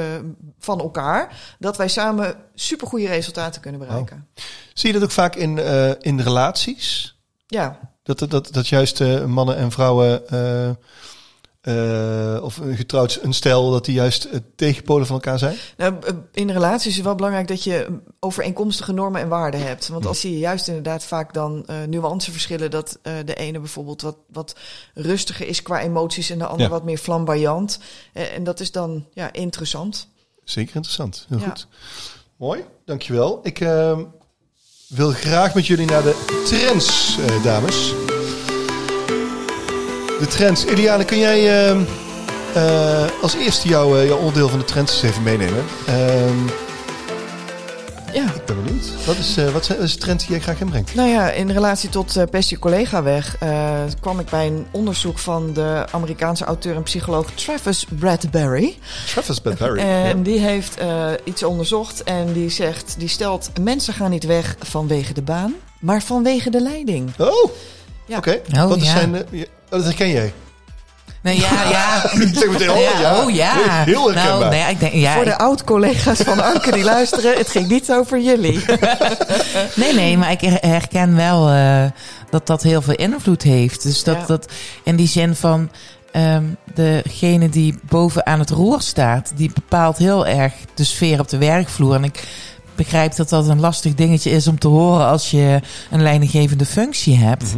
van elkaar... dat wij samen supergoeie resultaten kunnen bereiken. Zie je dat ook vaak in, eh, in relaties? Ja, Dat, dat, dat, juist eh, mannen en vrouwen, eh, of een getrouwd een stel, dat die juist tegenpolen van elkaar zijn? nou, in relaties is het wel belangrijk dat je overeenkomstige normen en waarden hebt. Want als zie je juist inderdaad vaak dan eh nuanceverschillen... dat de ene bijvoorbeeld wat, wat rustiger is qua emoties... en de ander Ja. wat meer flamboyant. En dat is dan ja, interessant. Zeker interessant. Heel Ja. goed. Mooi, dankjewel. Ik eh, wil graag met jullie naar de trends, eh, dames. De trends. Eliane, kun jij eh, eh, als eerste jouw, eh, jouw onderdeel van de trends even meenemen? Ehm, Ja. ik ben benieuwd. Wat is, eh, wat zijn- wat is de trend die jij graag inbrengt? Nou ja, in relatie tot uh, Pest je collega weg eh, kwam ik bij een onderzoek van de Amerikaanse auteur en psycholoog Travis Bradbury. Travis Badbury. En die heeft eh, iets onderzocht en die zegt, die stelt, mensen gaan niet weg vanwege de baan, maar vanwege de leiding. Oh, Ja. oké. Oh, Wat ja. zijn Oh, dat herken jij. Nee, ja, ja. Ik zeg meteen, oh ja. Oh ja. Heel herkenbaar. Nou, nee, ik denk, ja, Voor de oud-collega's van Anke die luisteren, het ging niet over jullie. Nee, nee, maar ik her- herken wel eh, dat dat heel veel invloed heeft. Dus dat, Ja. dat in die zin van ehm, degene die boven aan het roer staat, die bepaalt heel erg de sfeer op de werkvloer. En ik begrijp dat dat een lastig dingetje is om te horen als je een leidinggevende functie hebt. Mhm.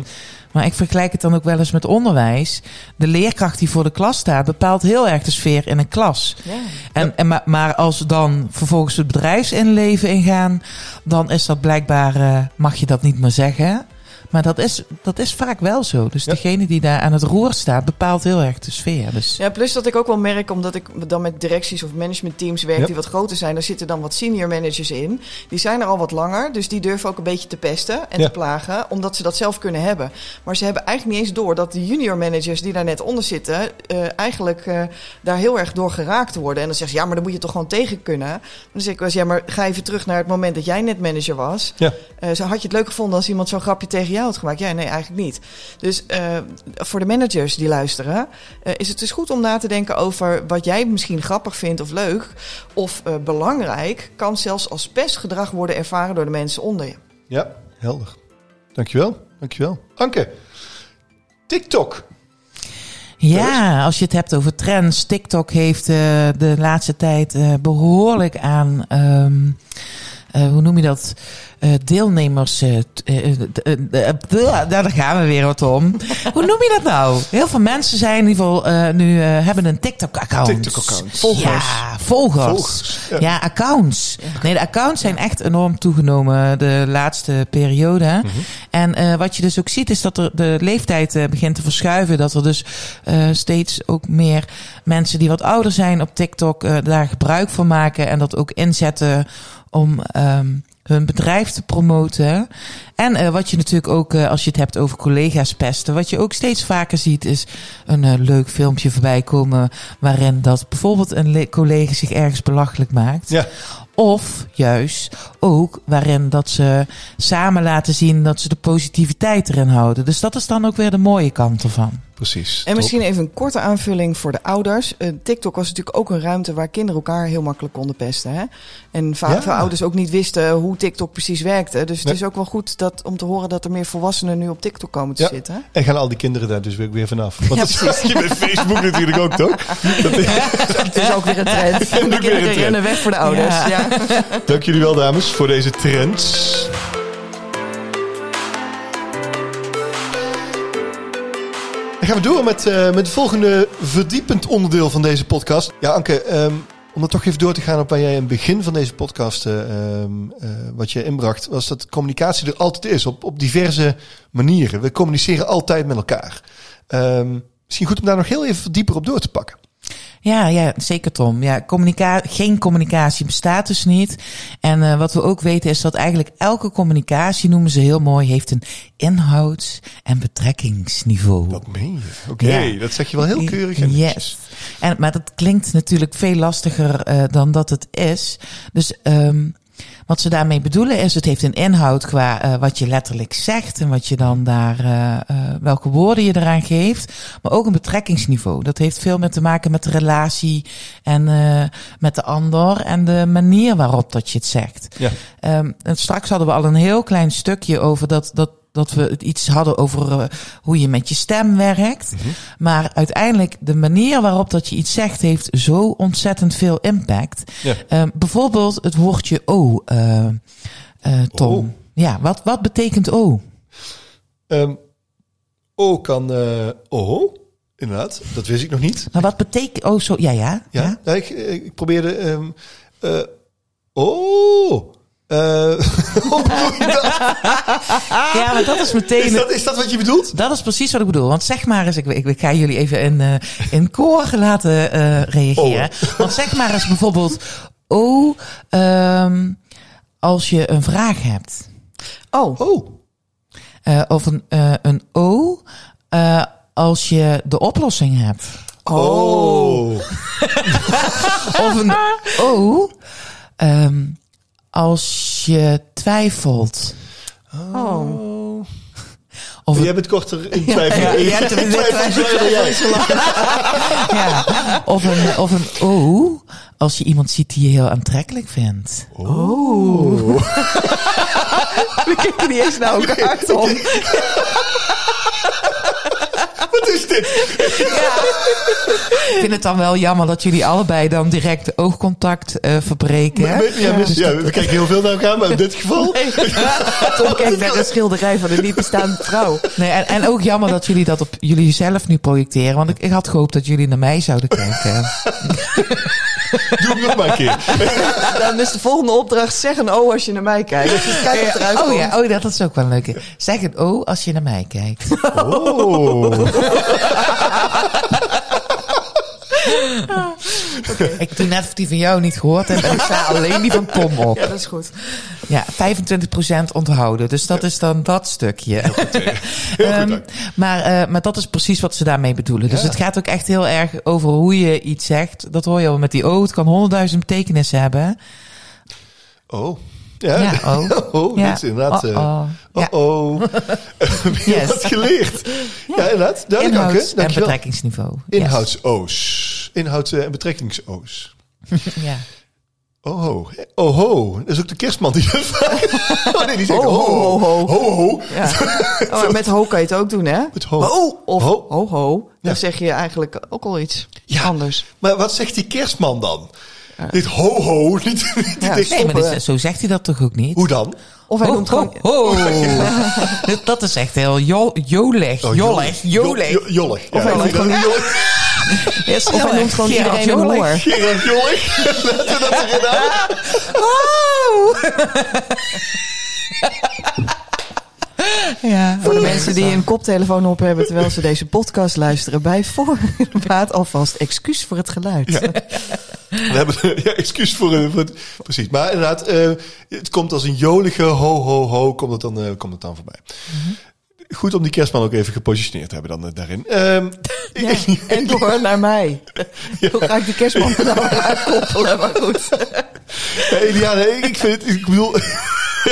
Maar ik vergelijk het dan ook wel eens met onderwijs. De leerkracht die voor de klas staat bepaalt heel erg de sfeer in een klas. Ja. En, en, maar, maar als we dan vervolgens het bedrijfsinleven ingaan, dan is dat blijkbaar, eh, mag je dat niet meer zeggen. Maar dat is, dat is vaak wel zo. Dus Ja. degene die daar aan het roer staat, bepaalt heel erg de sfeer. Dus Ja, plus dat ik ook wel merk, omdat ik dan met directies of managementteams werk Ja. die wat groter zijn, daar zitten dan wat senior managers in. Die zijn er al wat langer, dus die durven ook een beetje te pesten en Ja. te plagen, omdat ze dat zelf kunnen hebben. Maar ze hebben eigenlijk niet eens door dat de junior managers die daar net onder zitten, eh, eigenlijk eh, daar heel erg door geraakt worden. En dan zeggen ze, ja, maar dan moet je toch gewoon tegen kunnen. Dan zeg ik wel eens, ja, maar ga even terug naar het moment dat jij net manager was. Ja. Eh, zo had je het leuk gevonden als iemand zo'n grapje tegen jou gemaakt? Ja, nee, eigenlijk niet. Dus eh, voor de managers die luisteren, eh, is het dus goed om na te denken over wat jij misschien grappig vindt of leuk of eh, belangrijk, kan zelfs als pestgedrag worden ervaren door de mensen onder je. Ja, helder. Dankjewel. Dankjewel. Anke, TikTok. Ja, als je het hebt over trends. TikTok heeft eh, de laatste tijd eh, behoorlijk aan, ehm, eh, hoe noem je dat? Eh, deelnemers. eh, eh, eh, eh, eh, daar gaan we weer wat om. hoe noem je dat nou? Heel veel mensen zijn in ieder geval eh, nu eh, hebben een TikTok-account. TikTok-account. Volgers. Ja, volgers. Volgers, ja. Ja. accounts. Nee, de accounts zijn echt enorm toegenomen de laatste periode. En eh, wat je dus ook ziet is dat er de leeftijd eh, begint te verschuiven. Dat er dus eh, steeds ook meer mensen die wat ouder zijn op TikTok eh, daar gebruik van maken. En dat ook inzetten om ehm, hun bedrijf te promoten. En eh, wat je natuurlijk ook, eh, als je het hebt over collega's pesten, wat je ook steeds vaker ziet, is een eh, leuk filmpje voorbij komen. waarin dat bijvoorbeeld een le- collega zich ergens belachelijk maakt. Ja. Of juist ook waarin dat ze samen laten zien dat ze de positiviteit erin houden. Dus dat is dan ook weer de mooie kant ervan. Precies. En misschien even een korte aanvulling voor de ouders. Eh, TikTok was natuurlijk ook een ruimte waar kinderen elkaar heel makkelijk konden pesten. Hè? En vaak Ja. veel ouders ook niet wisten hoe TikTok precies werkte. Dus het Nee. is ook wel goed dat, om te horen dat er meer volwassenen nu op TikTok komen te Ja. zitten. En gaan al die kinderen daar dus weer, weer vanaf. Want Ja, dat zag je met Facebook natuurlijk ook, toch? Dat is- Het is ook weer een trend. De weer een kinderen trend. rennen weg voor de ouders. Ja. Ja. Dank jullie wel, dames, voor deze trends. Gaan we door met, eh, met het volgende verdiepend onderdeel van deze podcast. Ja, Anke, ehm, om er toch even door te gaan op waar jij in het begin van deze podcast eh, ehm, eh, wat je inbracht, was dat communicatie er altijd is, op, op diverse manieren. We communiceren altijd met elkaar. Ehm, misschien goed om daar nog heel even dieper op door te pakken. Ja, ja, zeker Tom. Ja, communica geen communicatie bestaat dus niet. En eh, wat we ook weten is dat eigenlijk elke communicatie, noemen ze heel mooi, heeft een inhouds- en betrekkingsniveau. Dat meen je. Oké, Ja. dat zeg je wel heel keurig en. Yes. En, maar dat klinkt natuurlijk veel lastiger eh, dan dat het is. Dus ehm wat ze daarmee bedoelen is, het heeft een inhoud qua eh, wat je letterlijk zegt en wat je dan daar, eh, eh, welke woorden je eraan geeft, maar ook een betrekkingsniveau. Dat heeft veel met te maken met de relatie en met de ander en de manier waarop dat je het zegt. Ja. Ehm, en straks hadden we al een heel klein stukje over dat, dat, dat we het iets hadden over eh, hoe je met je stem werkt. Maar uiteindelijk de manier waarop dat je iets zegt heeft zo ontzettend veel impact. Ja. Ehm, bijvoorbeeld het woordje O, eh, eh, Tom. Ja, wat, wat betekent O? Ehm O kan oh, inderdaad. Dat wist ik nog niet. Maar wat betekent O zo? Ja, ja. Ja, ja? ik, ik probeerde. ehm eh oh. Eh, hoe bedoel je dat? Ja, maar dat is meteen. Is, dat, is dat wat je bedoelt? Dat is precies wat ik bedoel. Want zeg maar eens, ik, ik, ik ga jullie even in, eh, in koor laten eh, reageren. Want zeg maar eens bijvoorbeeld, oh, ehm, als je een vraag hebt. Oh, Oh. Eh, of een, eh, een O, eh, als je de oplossing hebt. Oh. Of een O, ehm, als je twijfelt. oh. Of Jij bent korter in twijfel. Ja, een twijfel. Ja, of een, of een O, als je iemand ziet die je heel aantrekkelijk vindt. Oh. We kijken niet eens naar elkaar, Tom. Wat is dit? Ik vind het dan wel jammer dat jullie allebei dan direct oogcontact eh, verbreken. Ja, ja, ja, we kijken heel veel naar elkaar, maar in dit geval... Tom kijkt naar een schilderij van een niet bestaande vrouw. Nee, en, en ook jammer dat jullie dat op jullie zelf nu projecteren. Want ik, ik had gehoopt dat jullie naar mij zouden kijken. Doe het nog maar een keer. Dan is de volgende opdracht, zeg een O als je naar mij kijkt. Dus kijk wat eruit Oh komt. ja, oh, dat is ook wel een leuke. Zeg een O als je naar mij kijkt. Oh. Ik doe net of die van jou niet gehoord heb. En ik sta alleen die van Tom op. Ja, dat is goed. Ja, 25% onthouden. Dus dat is dan dat stukje. Heel goed, Ehm, dank. maar, eh, maar dat is precies wat ze daarmee bedoelen. Dus Ja. het gaat ook echt heel erg over hoe je iets zegt. Dat hoor je al met die O. Het kan honderdduizend betekenissen hebben. Oh. Ja, Ja, oh. oh, Ja. dit is inderdaad... eh, Oh, oh. Ja. Oh, oh. Heb je Yes. wat geleerd? Ja, inderdaad. Duidelijk, Inhouds- en betrekkingsniveau. Yes. Inhoudsoos. Inhouds- en betrekkingsoos. Ja. Oh. Oh ho. Dat is ook de kerstman die dat vraagt. Oh nee, die zegt Ho, ho ho, ho. ho. Ja. Oh, met ho kan je het ook doen, hè? Met ho. Of Ho. ho, ho. Dan Ja. zeg je eigenlijk ook al iets Ja. anders. Maar wat zegt die kerstman dan? Dit ho ho. Niet, niet Ja. Nee, maar zo zegt hij dat toch ook niet? Hoe dan? Of hij Ho, noemt ho, gewoon... ho. dat is echt heel jo jolig. Oh. Jolig. Jo- jo- Jollig. Of Ja, hij noemt gewoon... Is Of hij noemt gewoon Gerard iedereen een Jolig. hoor. Gerard Jollig. Laten we dat erin houden. Ja. Voor de mensen die een koptelefoon op hebben terwijl ze deze podcast luisteren. Bij voorbaat alvast excuus voor het geluid. We hebben ja, excuus voor, voor het, precies. Maar inderdaad, eh, het komt als een jolige ho ho ho, komt het dan, eh, komt het dan voorbij. Goed om die kerstman ook even gepositioneerd te hebben dan eh, daarin. Ehm, Ja, en door naar mij. Hoe ga ik die kerstman er nou weer uitkoppelen? Maar goed. Ja, Eliane, ik ik vind het, ik bedoel...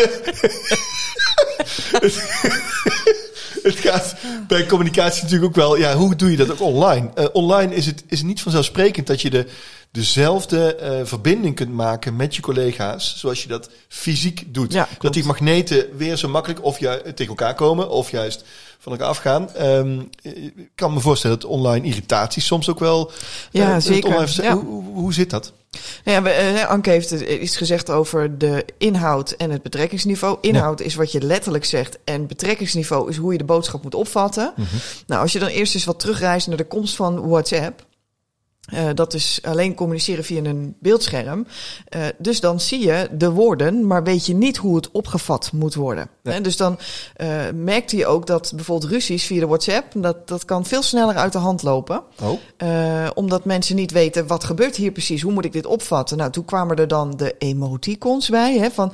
het, gaat bij communicatie natuurlijk ook wel... Ja, hoe doe je dat ook online? Eh, online is het, is niet vanzelfsprekend dat je de, dezelfde eh, verbinding kunt maken met je collega's... zoals je dat fysiek doet. Ja, dat die magneten weer zo makkelijk of ju- tegen elkaar komen... of juist van elkaar afgaan. Ehm, ik kan me voorstellen dat online irritaties soms ook wel... Ja, eh, zeker. online versta- Ja. Hoe, hoe, zit dat? Ja, we, eh, Anke heeft iets gezegd over de inhoud en het betrekkingsniveau. Inhoud is wat je letterlijk zegt en betrekkingsniveau is hoe je de boodschap moet opvatten. Nou, als je dan eerst eens wat terugreist naar de komst van WhatsApp. Eh, dat is alleen communiceren via een beeldscherm. Eh, dus dan zie je de woorden, maar weet je niet hoe het opgevat moet worden. Dus dan eh, merkte je ook dat bijvoorbeeld ruzies via de WhatsApp, dat, dat kan veel sneller uit de hand lopen. Oh, omdat mensen niet weten wat gebeurt hier precies, hoe moet ik dit opvatten? Nou, toen kwamen er dan de emoticons bij. Hè, van,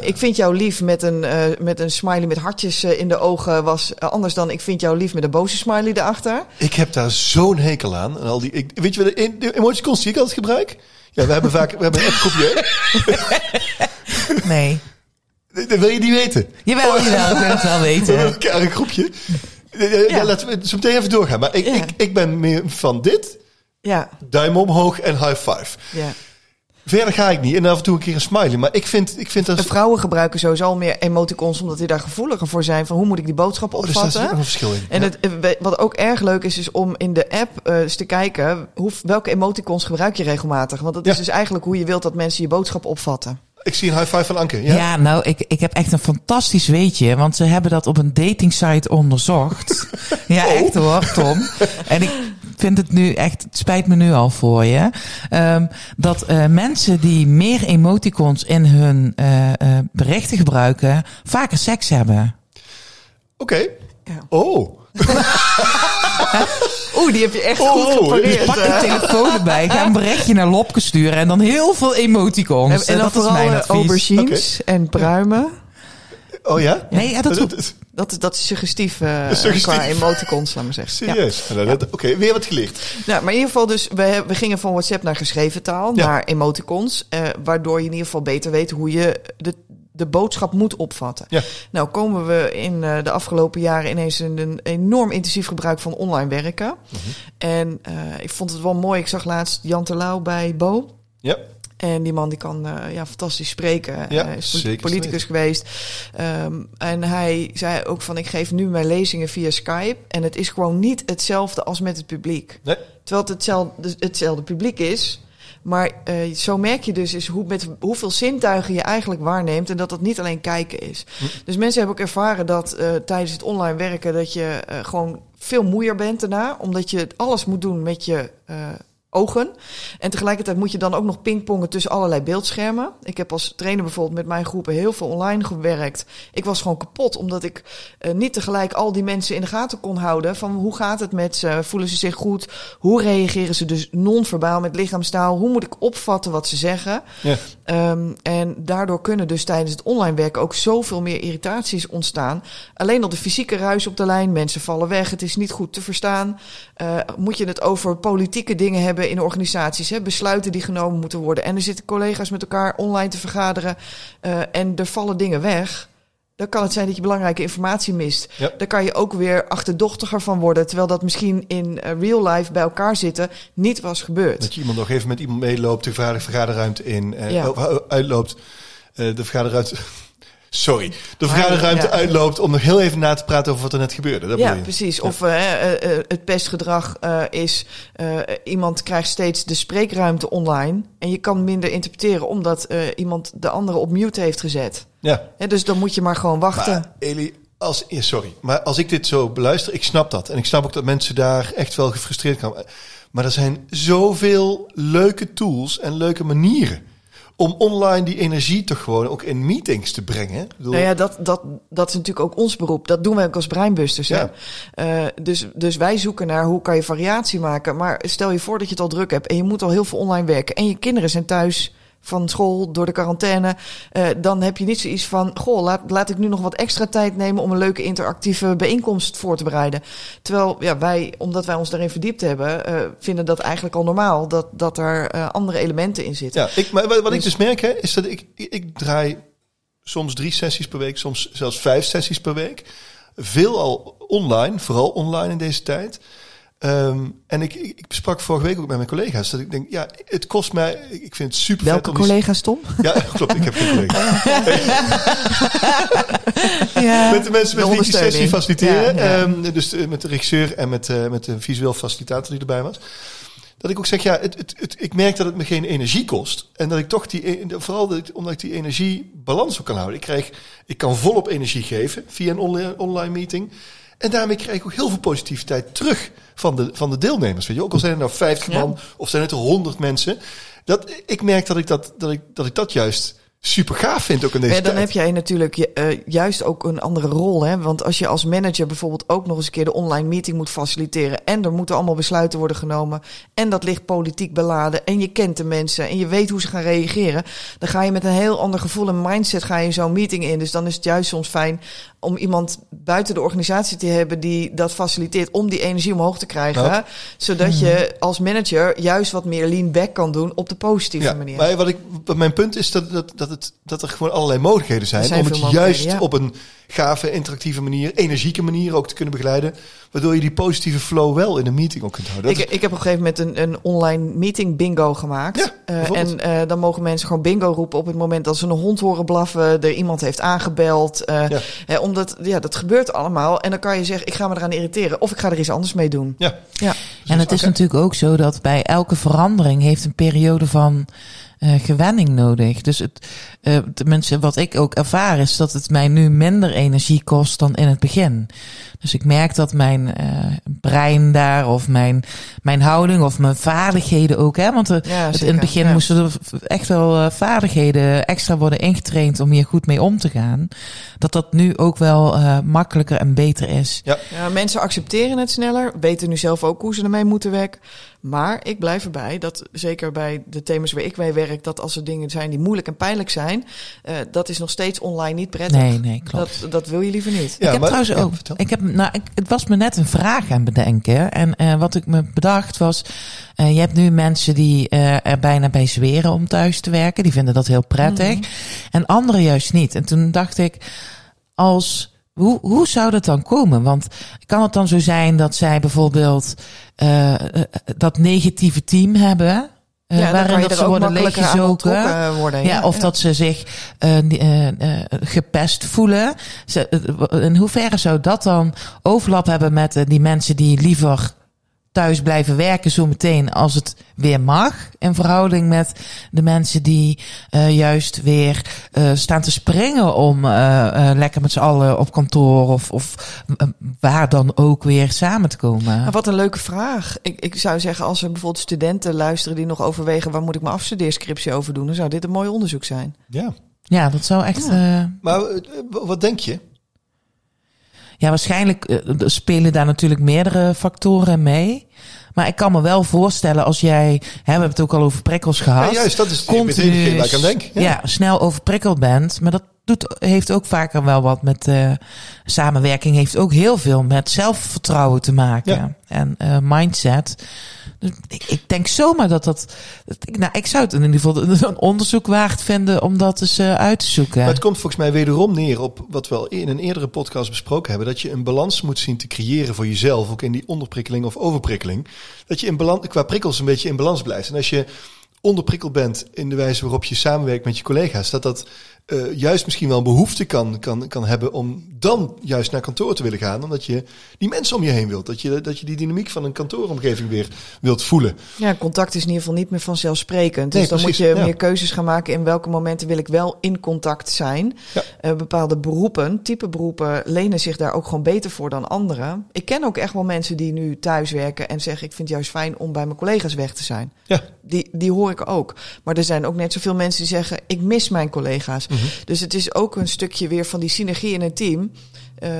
ik vind jou lief met een, met een smiley met hartjes in de ogen was anders dan ik vind jou lief met een boze smiley erachter. Ik heb daar zo'n hekel aan. En al die, ik, weet je wat de, emoticons die ik altijd gebruik? Ja, we hebben vaak we hebben een appgroepje. Nee. Dat wil je niet weten. Jawel, jawel. Ik wil het wel We weten. een groepje. Ja. Ja. laten we zo meteen even doorgaan. Maar ik, Ja. ik, ik ben meer van dit. Ja, Duim omhoog en high five. ja. Verder ga ik niet. En af en toe een keer een smiley. Maar ik vind, ik vind dat... En vrouwen gebruiken sowieso al meer emoticons, omdat die daar gevoeliger voor zijn van hoe moet ik die boodschap Oh, dus daar opvatten. zit ook een verschil in. En Ja. het, eh, wat ook erg leuk is, is om in de app eh, eens te kijken hoe, welke emoticons gebruik je regelmatig. Want dat is dus eigenlijk hoe je wilt dat mensen je boodschap opvatten. Ik zie een high five van Anke. Ja? Ja, nou, ik, ik heb echt een fantastisch weetje. Want ze hebben dat op een datingsite onderzocht. ja, echt hoor, Tom. En ik vind het nu echt, het spijt me nu al voor je. Ehm, dat eh, mensen die meer emoticons in hun eh, eh, berichten gebruiken, vaker seks hebben. Oké. Ja. Oh. Oeh, die heb je echt Oh, goed gepareerd. Pak de telefoon erbij, ga een berichtje naar Lopke sturen en dan heel veel emoticons. En, en dan dat is mijn advies. aubergines en pruimen. Oh ja? Nee, ja, dat, Dat is Dat, dat is suggestief, eh, Suggestief. qua emoticons, laat maar zeggen. Serieus. Nou, Oké, weer wat geleerd. Nou, maar in ieder geval dus, we, we gingen van WhatsApp naar geschreven taal, naar emoticons. eh, waardoor je in ieder geval beter weet hoe je de, de boodschap moet opvatten. Ja. Nou komen we in eh, de afgelopen jaren ineens in een enorm intensief gebruik van online werken. Mhm. En ik vond het wel mooi, ik zag laatst Jan Terlouw bij Bo. Ja. En die man die kan uh, ja, fantastisch spreken. Ja, Hij is zeker politicus geweest. Um, en hij zei ook van ik geef nu mijn lezingen via Skype. En het is gewoon niet hetzelfde als met het publiek. Nee. Terwijl het hetzelfde, hetzelfde publiek is. Maar uh, zo merk je dus is hoe, met hoeveel zintuigen je eigenlijk waarneemt. En dat dat niet alleen kijken is. Hm. Dus mensen hebben ook ervaren dat uh, tijdens het online werken dat je gewoon veel moeier bent daarna. Omdat je alles moet doen met je ogen. En tegelijkertijd moet je dan ook nog pingpongen tussen allerlei beeldschermen. Ik heb als trainer bijvoorbeeld met mijn groepen heel veel online gewerkt. Ik was gewoon kapot, omdat ik uh, niet tegelijk al die mensen in de gaten kon houden. Van hoe gaat het met ze? Voelen ze zich goed? Hoe reageren ze dus non-verbaal met lichaamstaal? Hoe moet ik opvatten wat ze zeggen? Ja. Um, en daardoor kunnen dus tijdens het online werken ook zoveel meer irritaties ontstaan. Alleen al de fysieke ruis op de lijn, mensen vallen weg, het is niet goed te verstaan. Uh, moet je het over politieke dingen hebben in organisaties, hè, besluiten die genomen moeten worden. En er zitten collega's met elkaar online te vergaderen uh, en er vallen dingen weg. Dan kan het zijn dat je belangrijke informatie mist. Ja. Dan kan je ook weer achterdochtiger van worden. Terwijl dat misschien in uh, real life bij elkaar zitten niet was gebeurd. Dat je iemand nog even met iemand meeloopt, de vergaderruimte in, uh, Ja. uitloopt, uh, de vergaderruimte. Sorry, de vergaderruimte ja. uitloopt om nog heel even na te praten over wat er net gebeurde. Dat Ja, precies. Of uh, uh, het pestgedrag is, iemand krijgt steeds de spreekruimte online. En je kan minder interpreteren omdat iemand de andere op mute heeft gezet. Ja, Ja, dus dan moet je maar gewoon wachten. maar Eli, als, ja, sorry, maar als ik dit zo beluister, ik snap dat. En ik snap ook dat mensen daar echt wel gefrustreerd kan. Maar er zijn zoveel leuke tools en leuke manieren om online die energie toch gewoon ook in meetings te brengen. Bedoel, Nou ja, dat, dat, dat is natuurlijk ook ons beroep. Dat doen wij ook als breinbusters. Ja. Hè? Uh, dus, dus wij zoeken naar hoe kan je variatie maken. Maar stel je voor dat je het al druk hebt en je moet al heel veel online werken. En je kinderen zijn thuis van school door de quarantaine. Uh, dan heb je niet zoiets van, goh, laat, laat ik nu nog wat extra tijd nemen om een leuke interactieve bijeenkomst voor te bereiden. Terwijl ja, wij, omdat wij ons daarin verdiept hebben, uh, vinden dat eigenlijk al normaal dat, dat er uh, andere elementen in zitten. Ja, ik, maar wat, wat Dus- ik dus merk, hè, is dat ik, ik, ik draai soms drie sessies per week, soms zelfs vijf sessies per week. Veel al online, vooral online in deze tijd. Um, en ik, ik, besprak vorige week ook met mijn collega's dat ik denk, ja, het kost mij, ik vind het super Welke vet om die- collega's, Tom? Ja, klopt, ik heb geen collega's. Ja. met de mensen met De wie ik die sessie faciliteren. Ja, ja. Um, dus uh, met de regisseur en met, uh, met de visueel facilitator die erbij was. Dat ik ook zeg, ja, het, het, het, ik merk dat het me geen energie kost. En dat ik toch die, e, vooral dat ik, omdat ik die energiebalans ook kan houden. Ik, krijg, ik kan volop energie geven via een online, online meeting. En daarmee krijg ik ook heel veel positiviteit terug van de, van de deelnemers. Weet je, ook al zijn er nou 50 Ja. man of zijn het er 100 mensen. Dat, ik merk dat ik dat, dat, ik, dat ik dat juist super gaaf vind ook in deze Ja, dan tijd. heb jij natuurlijk uh, juist ook een andere rol. Hè? Want als je als manager bijvoorbeeld ook nog eens een keer de online meeting moet faciliteren. En er moeten allemaal besluiten worden genomen. En dat ligt politiek beladen. En je kent de mensen. En je weet hoe ze gaan reageren. Dan ga je met een heel ander gevoel en mindset ga je zo'n meeting in. Dus dan is het juist soms fijn om iemand buiten de organisatie te hebben die dat faciliteert om die energie omhoog te krijgen. Nou. Zodat je als manager juist wat meer lean back kan doen op de positieve Ja, manier. maar wat ik, wat mijn punt is dat, dat, dat, het, dat er gewoon allerlei mogelijkheden zijn, zijn om het juist ja. op een gave, interactieve manier, energieke manier ook te kunnen begeleiden, waardoor je die positieve flow wel in een meeting ook kunt houden. Ik, ik heb op een gegeven moment een, een online meeting bingo gemaakt. Ja, Eh, en uh, dan mogen mensen gewoon bingo roepen op het moment dat ze een hond horen blaffen, er iemand heeft aangebeld. Uh, Ja. hè, omdat, ja, dat gebeurt allemaal. En dan kan je zeggen, ik ga me eraan irriteren of ik ga er iets anders mee doen. ja, Ja, En het is Oké. natuurlijk ook zo dat bij elke verandering heeft een periode van uh, gewenning nodig. Dus het, uh, tenminste wat ik ook ervaar is dat het mij nu minder energie kost dan in het begin. Dus ik merk dat mijn uh, brein daar of mijn, mijn houding of mijn vaardigheden ook, hè, want er, ja het, in het begin ja. moesten er echt wel uh, vaardigheden extra worden ingetraind om hier goed mee om te gaan. Dat dat nu ook wel uh, makkelijker en beter is. Ja, mensen accepteren het sneller, weten nu zelf ook hoe ze ermee moeten werken. Maar ik blijf erbij dat, zeker bij de thema's waar ik mee werk, dat als er dingen zijn die moeilijk en pijnlijk zijn, uh, dat is nog steeds online niet prettig. Nee, nee, klopt. Dat, dat wil je liever niet. Ja, ik heb maar- trouwens ja, ook. ik heb, nou, ik, het was me net een vraag aan bedenken. En uh, wat ik me bedacht was. Uh, je hebt nu mensen die uh, er bijna bij zweren om thuis te werken. Die vinden dat heel prettig. Mhm. En anderen juist niet. En toen dacht ik, als. Hoe, hoe zou dat dan komen? Want kan het dan zo zijn dat zij bijvoorbeeld uh, dat negatieve team hebben? eh, Ja, waarin dat ze worden leeggezogen. worden. Ja, of dat ze zich eh, gepest voelen. Ze, in hoeverre zou dat dan overlap hebben met die mensen die liever thuis blijven werken zo meteen als het weer mag. In verhouding met de mensen die eh, juist weer eh, staan te springen om eh, lekker met z'n allen op kantoor of, of waar dan ook weer samen te komen. Wat een leuke vraag. Ik, ik zou zeggen, als er bijvoorbeeld studenten luisteren die nog overwegen waar moet ik mijn afstudeerscriptie over doen, dan zou dit een mooi onderzoek zijn. Ja. Ja, dat zou echt. eh, Maar wat denk je? Ja, waarschijnlijk eh, spelen daar natuurlijk meerdere factoren mee. Maar ik kan me wel voorstellen als jij, hè, we hebben het ook al over prikkels gehad. Ja, juist, dat is continu waar ik aan denk. Ja. snel overprikkeld bent. Maar dat doet, heeft ook vaker wel wat met eh, samenwerking. Heeft ook heel veel met zelfvertrouwen te maken. Ja. En eh, mindset. Ik, ik denk zomaar dat dat... dat ik, nou, ik zou het in ieder geval een onderzoek waard vinden om dat eens eh, uit te zoeken. Maar het komt volgens mij wederom neer op wat we al in een eerdere podcast besproken hebben. Dat je een balans moet zien te creëren voor jezelf. Ook in die onderprikkeling of overprikkeling. Dat je in balans, qua prikkels een beetje in balans blijft. En als je onderprikkeld bent in de wijze waarop je samenwerkt met je collega's. Dat dat eh, juist misschien wel een behoefte kan, kan, kan hebben om dan juist naar kantoor te willen gaan. Omdat je die mensen om je heen wilt. Dat je, dat je die dynamiek van een kantooromgeving weer wilt voelen. Ja, contact is in ieder geval niet meer vanzelfsprekend. Dus dan precies, moet je ja. meer keuzes gaan maken in welke momenten wil ik wel in contact zijn. Ja. Eh, bepaalde beroepen, type beroepen, lenen zich daar ook gewoon beter voor dan anderen. Ik ken ook echt wel mensen die nu thuis werken en zeggen ik vind het juist fijn om bij mijn collega's weg te zijn. Ja. Die, die hoor ik ook. Maar er zijn ook net zoveel mensen die zeggen ik mis mijn collega's. Mhm. Dus het is ook een stukje weer van die synergie in een team. Eh,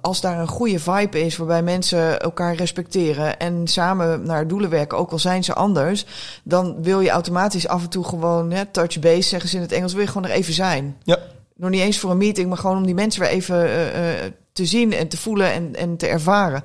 als daar een goede vibe is waarbij mensen elkaar respecteren en samen naar doelen werken, ook al zijn ze anders, dan wil je automatisch af en toe gewoon hè, touch base, zeggen ze in het Engels, wil je gewoon er even zijn. Ja. Nog niet eens voor een meeting, maar gewoon om die mensen weer even eh, eh, te zien en te voelen en, en te ervaren.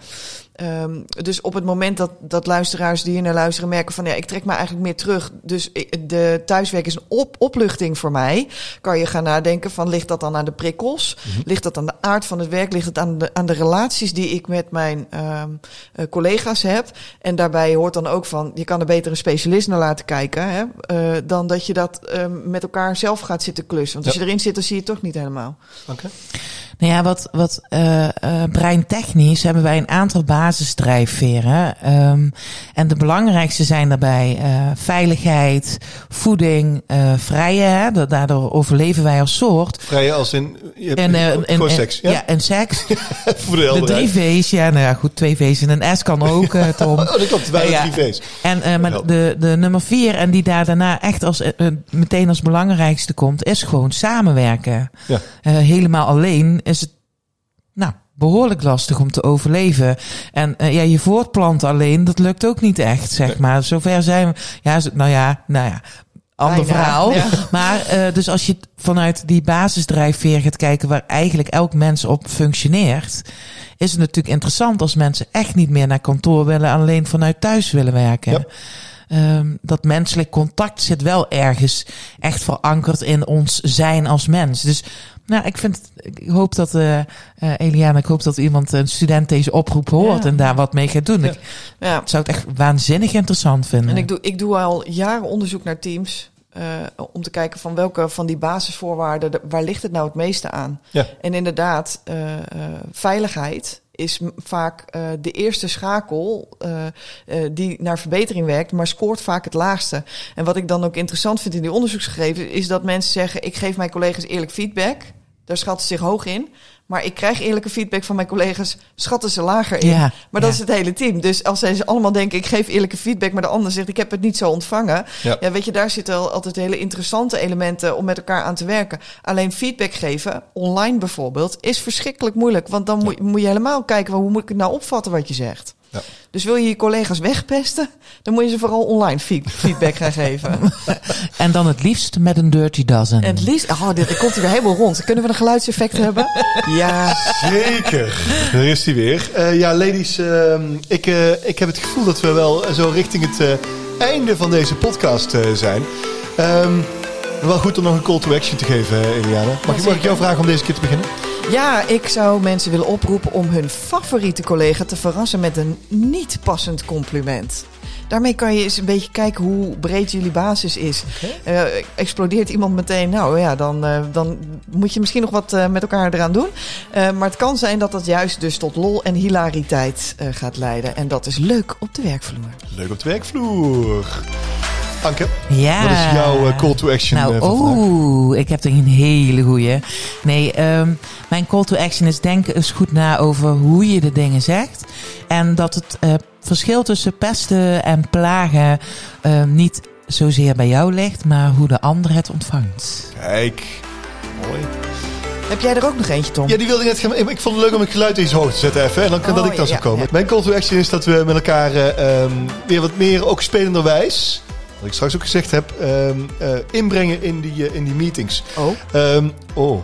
Ehm, dus op het moment dat, dat luisteraars die hier naar luisteren merken van ja, ik trek me eigenlijk meer terug. Dus de thuiswerk is een op, opluchting voor mij. Kan je gaan nadenken van ligt dat dan aan de prikkels? Ligt dat aan de aard van het werk? Ligt het aan de, aan de relaties die ik met mijn ehm, eh, collega's heb? En daarbij hoort dan ook van je kan er beter een specialist naar laten kijken. Hè? eh, dan dat je dat ehm, met elkaar zelf gaat zitten klussen. Want als Ja. je erin zit, dan zie je het toch niet helemaal. Oké. Nou ja, wat, wat eh eh, breintechnisch hebben wij een aantal basisdrijfveren. Ehm, en de belangrijkste zijn daarbij eh, veiligheid, voeding, eh vrije. Hè? Da- Daardoor overleven wij als soort. Vrije als in, je En, eh, en, en- seks. Ja, ja, en seks. voor de De drie V's, ja, nou ja, goed, twee V's en een S kan ook, Tom. Oh, dat klopt. Ja. drie V's. En uh, maar de, de nummer vier, en die daar daarna echt als, uh, meteen als belangrijkste komt, is gewoon samenwerken. Ja. Uh, helemaal alleen is het, nou, behoorlijk lastig om te overleven. En uh, ja, je voortplanten alleen, dat lukt ook niet echt, zeg Nee. maar. Zover zijn we, ja, nou ja, nou ja. Ander Bijna, verhaal. ja. Maar uh, dus als je vanuit die basisdrijfveer gaat kijken waar eigenlijk elk mens op functioneert, is het natuurlijk interessant als mensen echt niet meer naar kantoor willen, alleen vanuit thuis willen werken. Ja. Um, dat menselijk contact zit wel ergens echt verankerd in ons zijn als mens. Dus nou, ik vind, ik hoop dat, uh, uh, Eliane, ik hoop dat iemand, een student deze oproep hoort Ja. en daar wat mee gaat doen. Ja. Ik Ja. zou het echt waanzinnig interessant vinden. En ik doe, ik doe al jaren onderzoek naar teams. eh, om te kijken van welke van die basisvoorwaarden, de- waar ligt het nou het meeste aan? Ja. En inderdaad, eh, eh, veiligheid is vaak eh, de eerste schakel eh, eh, die naar verbetering werkt, maar scoort vaak het laagste. En wat ik dan ook interessant vind in die onderzoeksgegevens, is dat mensen zeggen: ik geef mijn collega's eerlijk feedback. Daar schatten ze zich hoog in. Maar ik krijg eerlijke feedback van mijn collega's, schatten ze lager in. Ja, Maar dat ja. is het hele team. Dus als zij ze allemaal denken, ik geef eerlijke feedback, maar de ander zegt, ik heb het niet zo ontvangen. Ja. Ja, weet je, daar zitten al altijd hele interessante elementen om met elkaar aan te werken. Alleen feedback geven, online bijvoorbeeld, is verschrikkelijk moeilijk. Want dan moet, moet je helemaal kijken, hoe moet ik het nou opvatten wat je zegt. Ja. Dus wil je je collega's wegpesten, dan moet je ze vooral online feed- feedback gaan geven. En dan het liefst met een dirty dozen. En het liefst, oh, dit komt er weer helemaal rond. Kunnen we een geluidseffect hebben? Ja. Zeker. Daar is hij weer. Eh, ja, ladies, ehm, ik, eh, ik heb het gevoel dat we wel zo richting het eh, einde van deze podcast eh, zijn. Ehm, wel goed om nog een call to action te geven, Eliane. Mag, ik, mag ik jou vragen om deze keer te beginnen? Ja, ik zou mensen willen oproepen om hun favoriete collega te verrassen met een niet passend compliment. Daarmee kan je eens een beetje kijken hoe breed jullie basis is. Eh, explodeert iemand meteen, nou ja, dan, eh, dan moet je misschien nog wat eh, met elkaar eraan doen. Maar het kan zijn dat dat juist dus tot lol en hilariteit gaat leiden. En dat is leuk op de werkvloer. Leuk op de werkvloer. Anke, Ja. wat is jouw eh, call to action Nou, eh, van oeh, ik heb er een hele goeie. Nee, ehm, mijn call to action is denken eens goed na over hoe je de dingen zegt. En dat het eh, verschil tussen pesten en plagen eh, niet zozeer bij jou ligt, maar hoe de ander het ontvangt. Kijk, mooi. Heb jij er ook nog eentje, Tom? Ja, die wilde ik net gaan. Ik vond het leuk om het geluid iets hoog te zetten even. En dan kan Oh, dat ik dan ja, zo komen. ja. Mijn call to action is dat we met elkaar eh, ehm, weer wat meer, ook spelenderwijs, wat ik straks ook gezegd heb, ehm, eh, inbrengen in die, eh, in die meetings. Oh, Ehm, oh,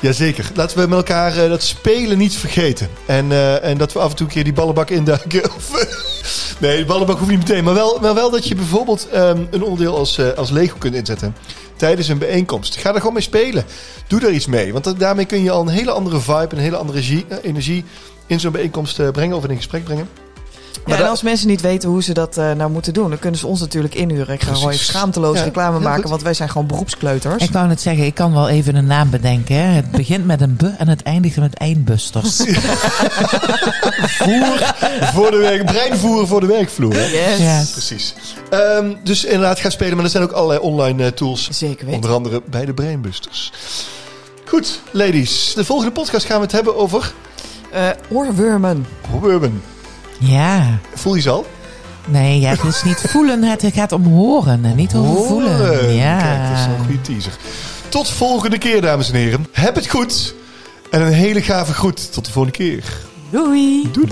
jazeker. Laten we met elkaar eh, dat spelen niet vergeten. En, en dat we af en toe een keer die ballenbak induiken. Nee, die ballenbak hoeft niet meteen. Maar wel, maar wel dat je bijvoorbeeld ehm, een onderdeel als, als Lego kunt inzetten. Tijdens een bijeenkomst. Ga er gewoon mee spelen. Doe daar iets mee. Want daarmee kun je al een hele andere vibe, een hele andere energie, in zo'n bijeenkomst brengen of in een gesprek brengen. Ja, en dat- als mensen niet weten hoe ze dat eh, nou moeten doen, dan kunnen ze ons natuurlijk inhuren. Ik ga gewoon even schaamteloos Ja, reclame maken, goed. want wij zijn gewoon beroepskleuters. Ik wou net zeggen, ik kan wel even een naam bedenken. Hè. Het begint met een B en het eindigt met eindbusters. Voer voor de werk, breinvoer voor de werkvloer. Yes. Ja. Precies. Ehm, dus inderdaad, ga spelen. Maar er zijn ook allerlei online eh, tools. Zeker weten. Onder andere bij de Brainbusters. Goed, ladies. De volgende podcast gaan we het hebben over Eh, oorwormen. Urban. Ja. Voel je ze al? Nee, ja, het is niet voelen, het gaat om horen en niet over voelen. Ja. Kijk, dat is een goede teaser. Tot volgende keer, dames en heren. Heb het goed. En een hele gave groet. Tot de volgende keer. Doei! Doei.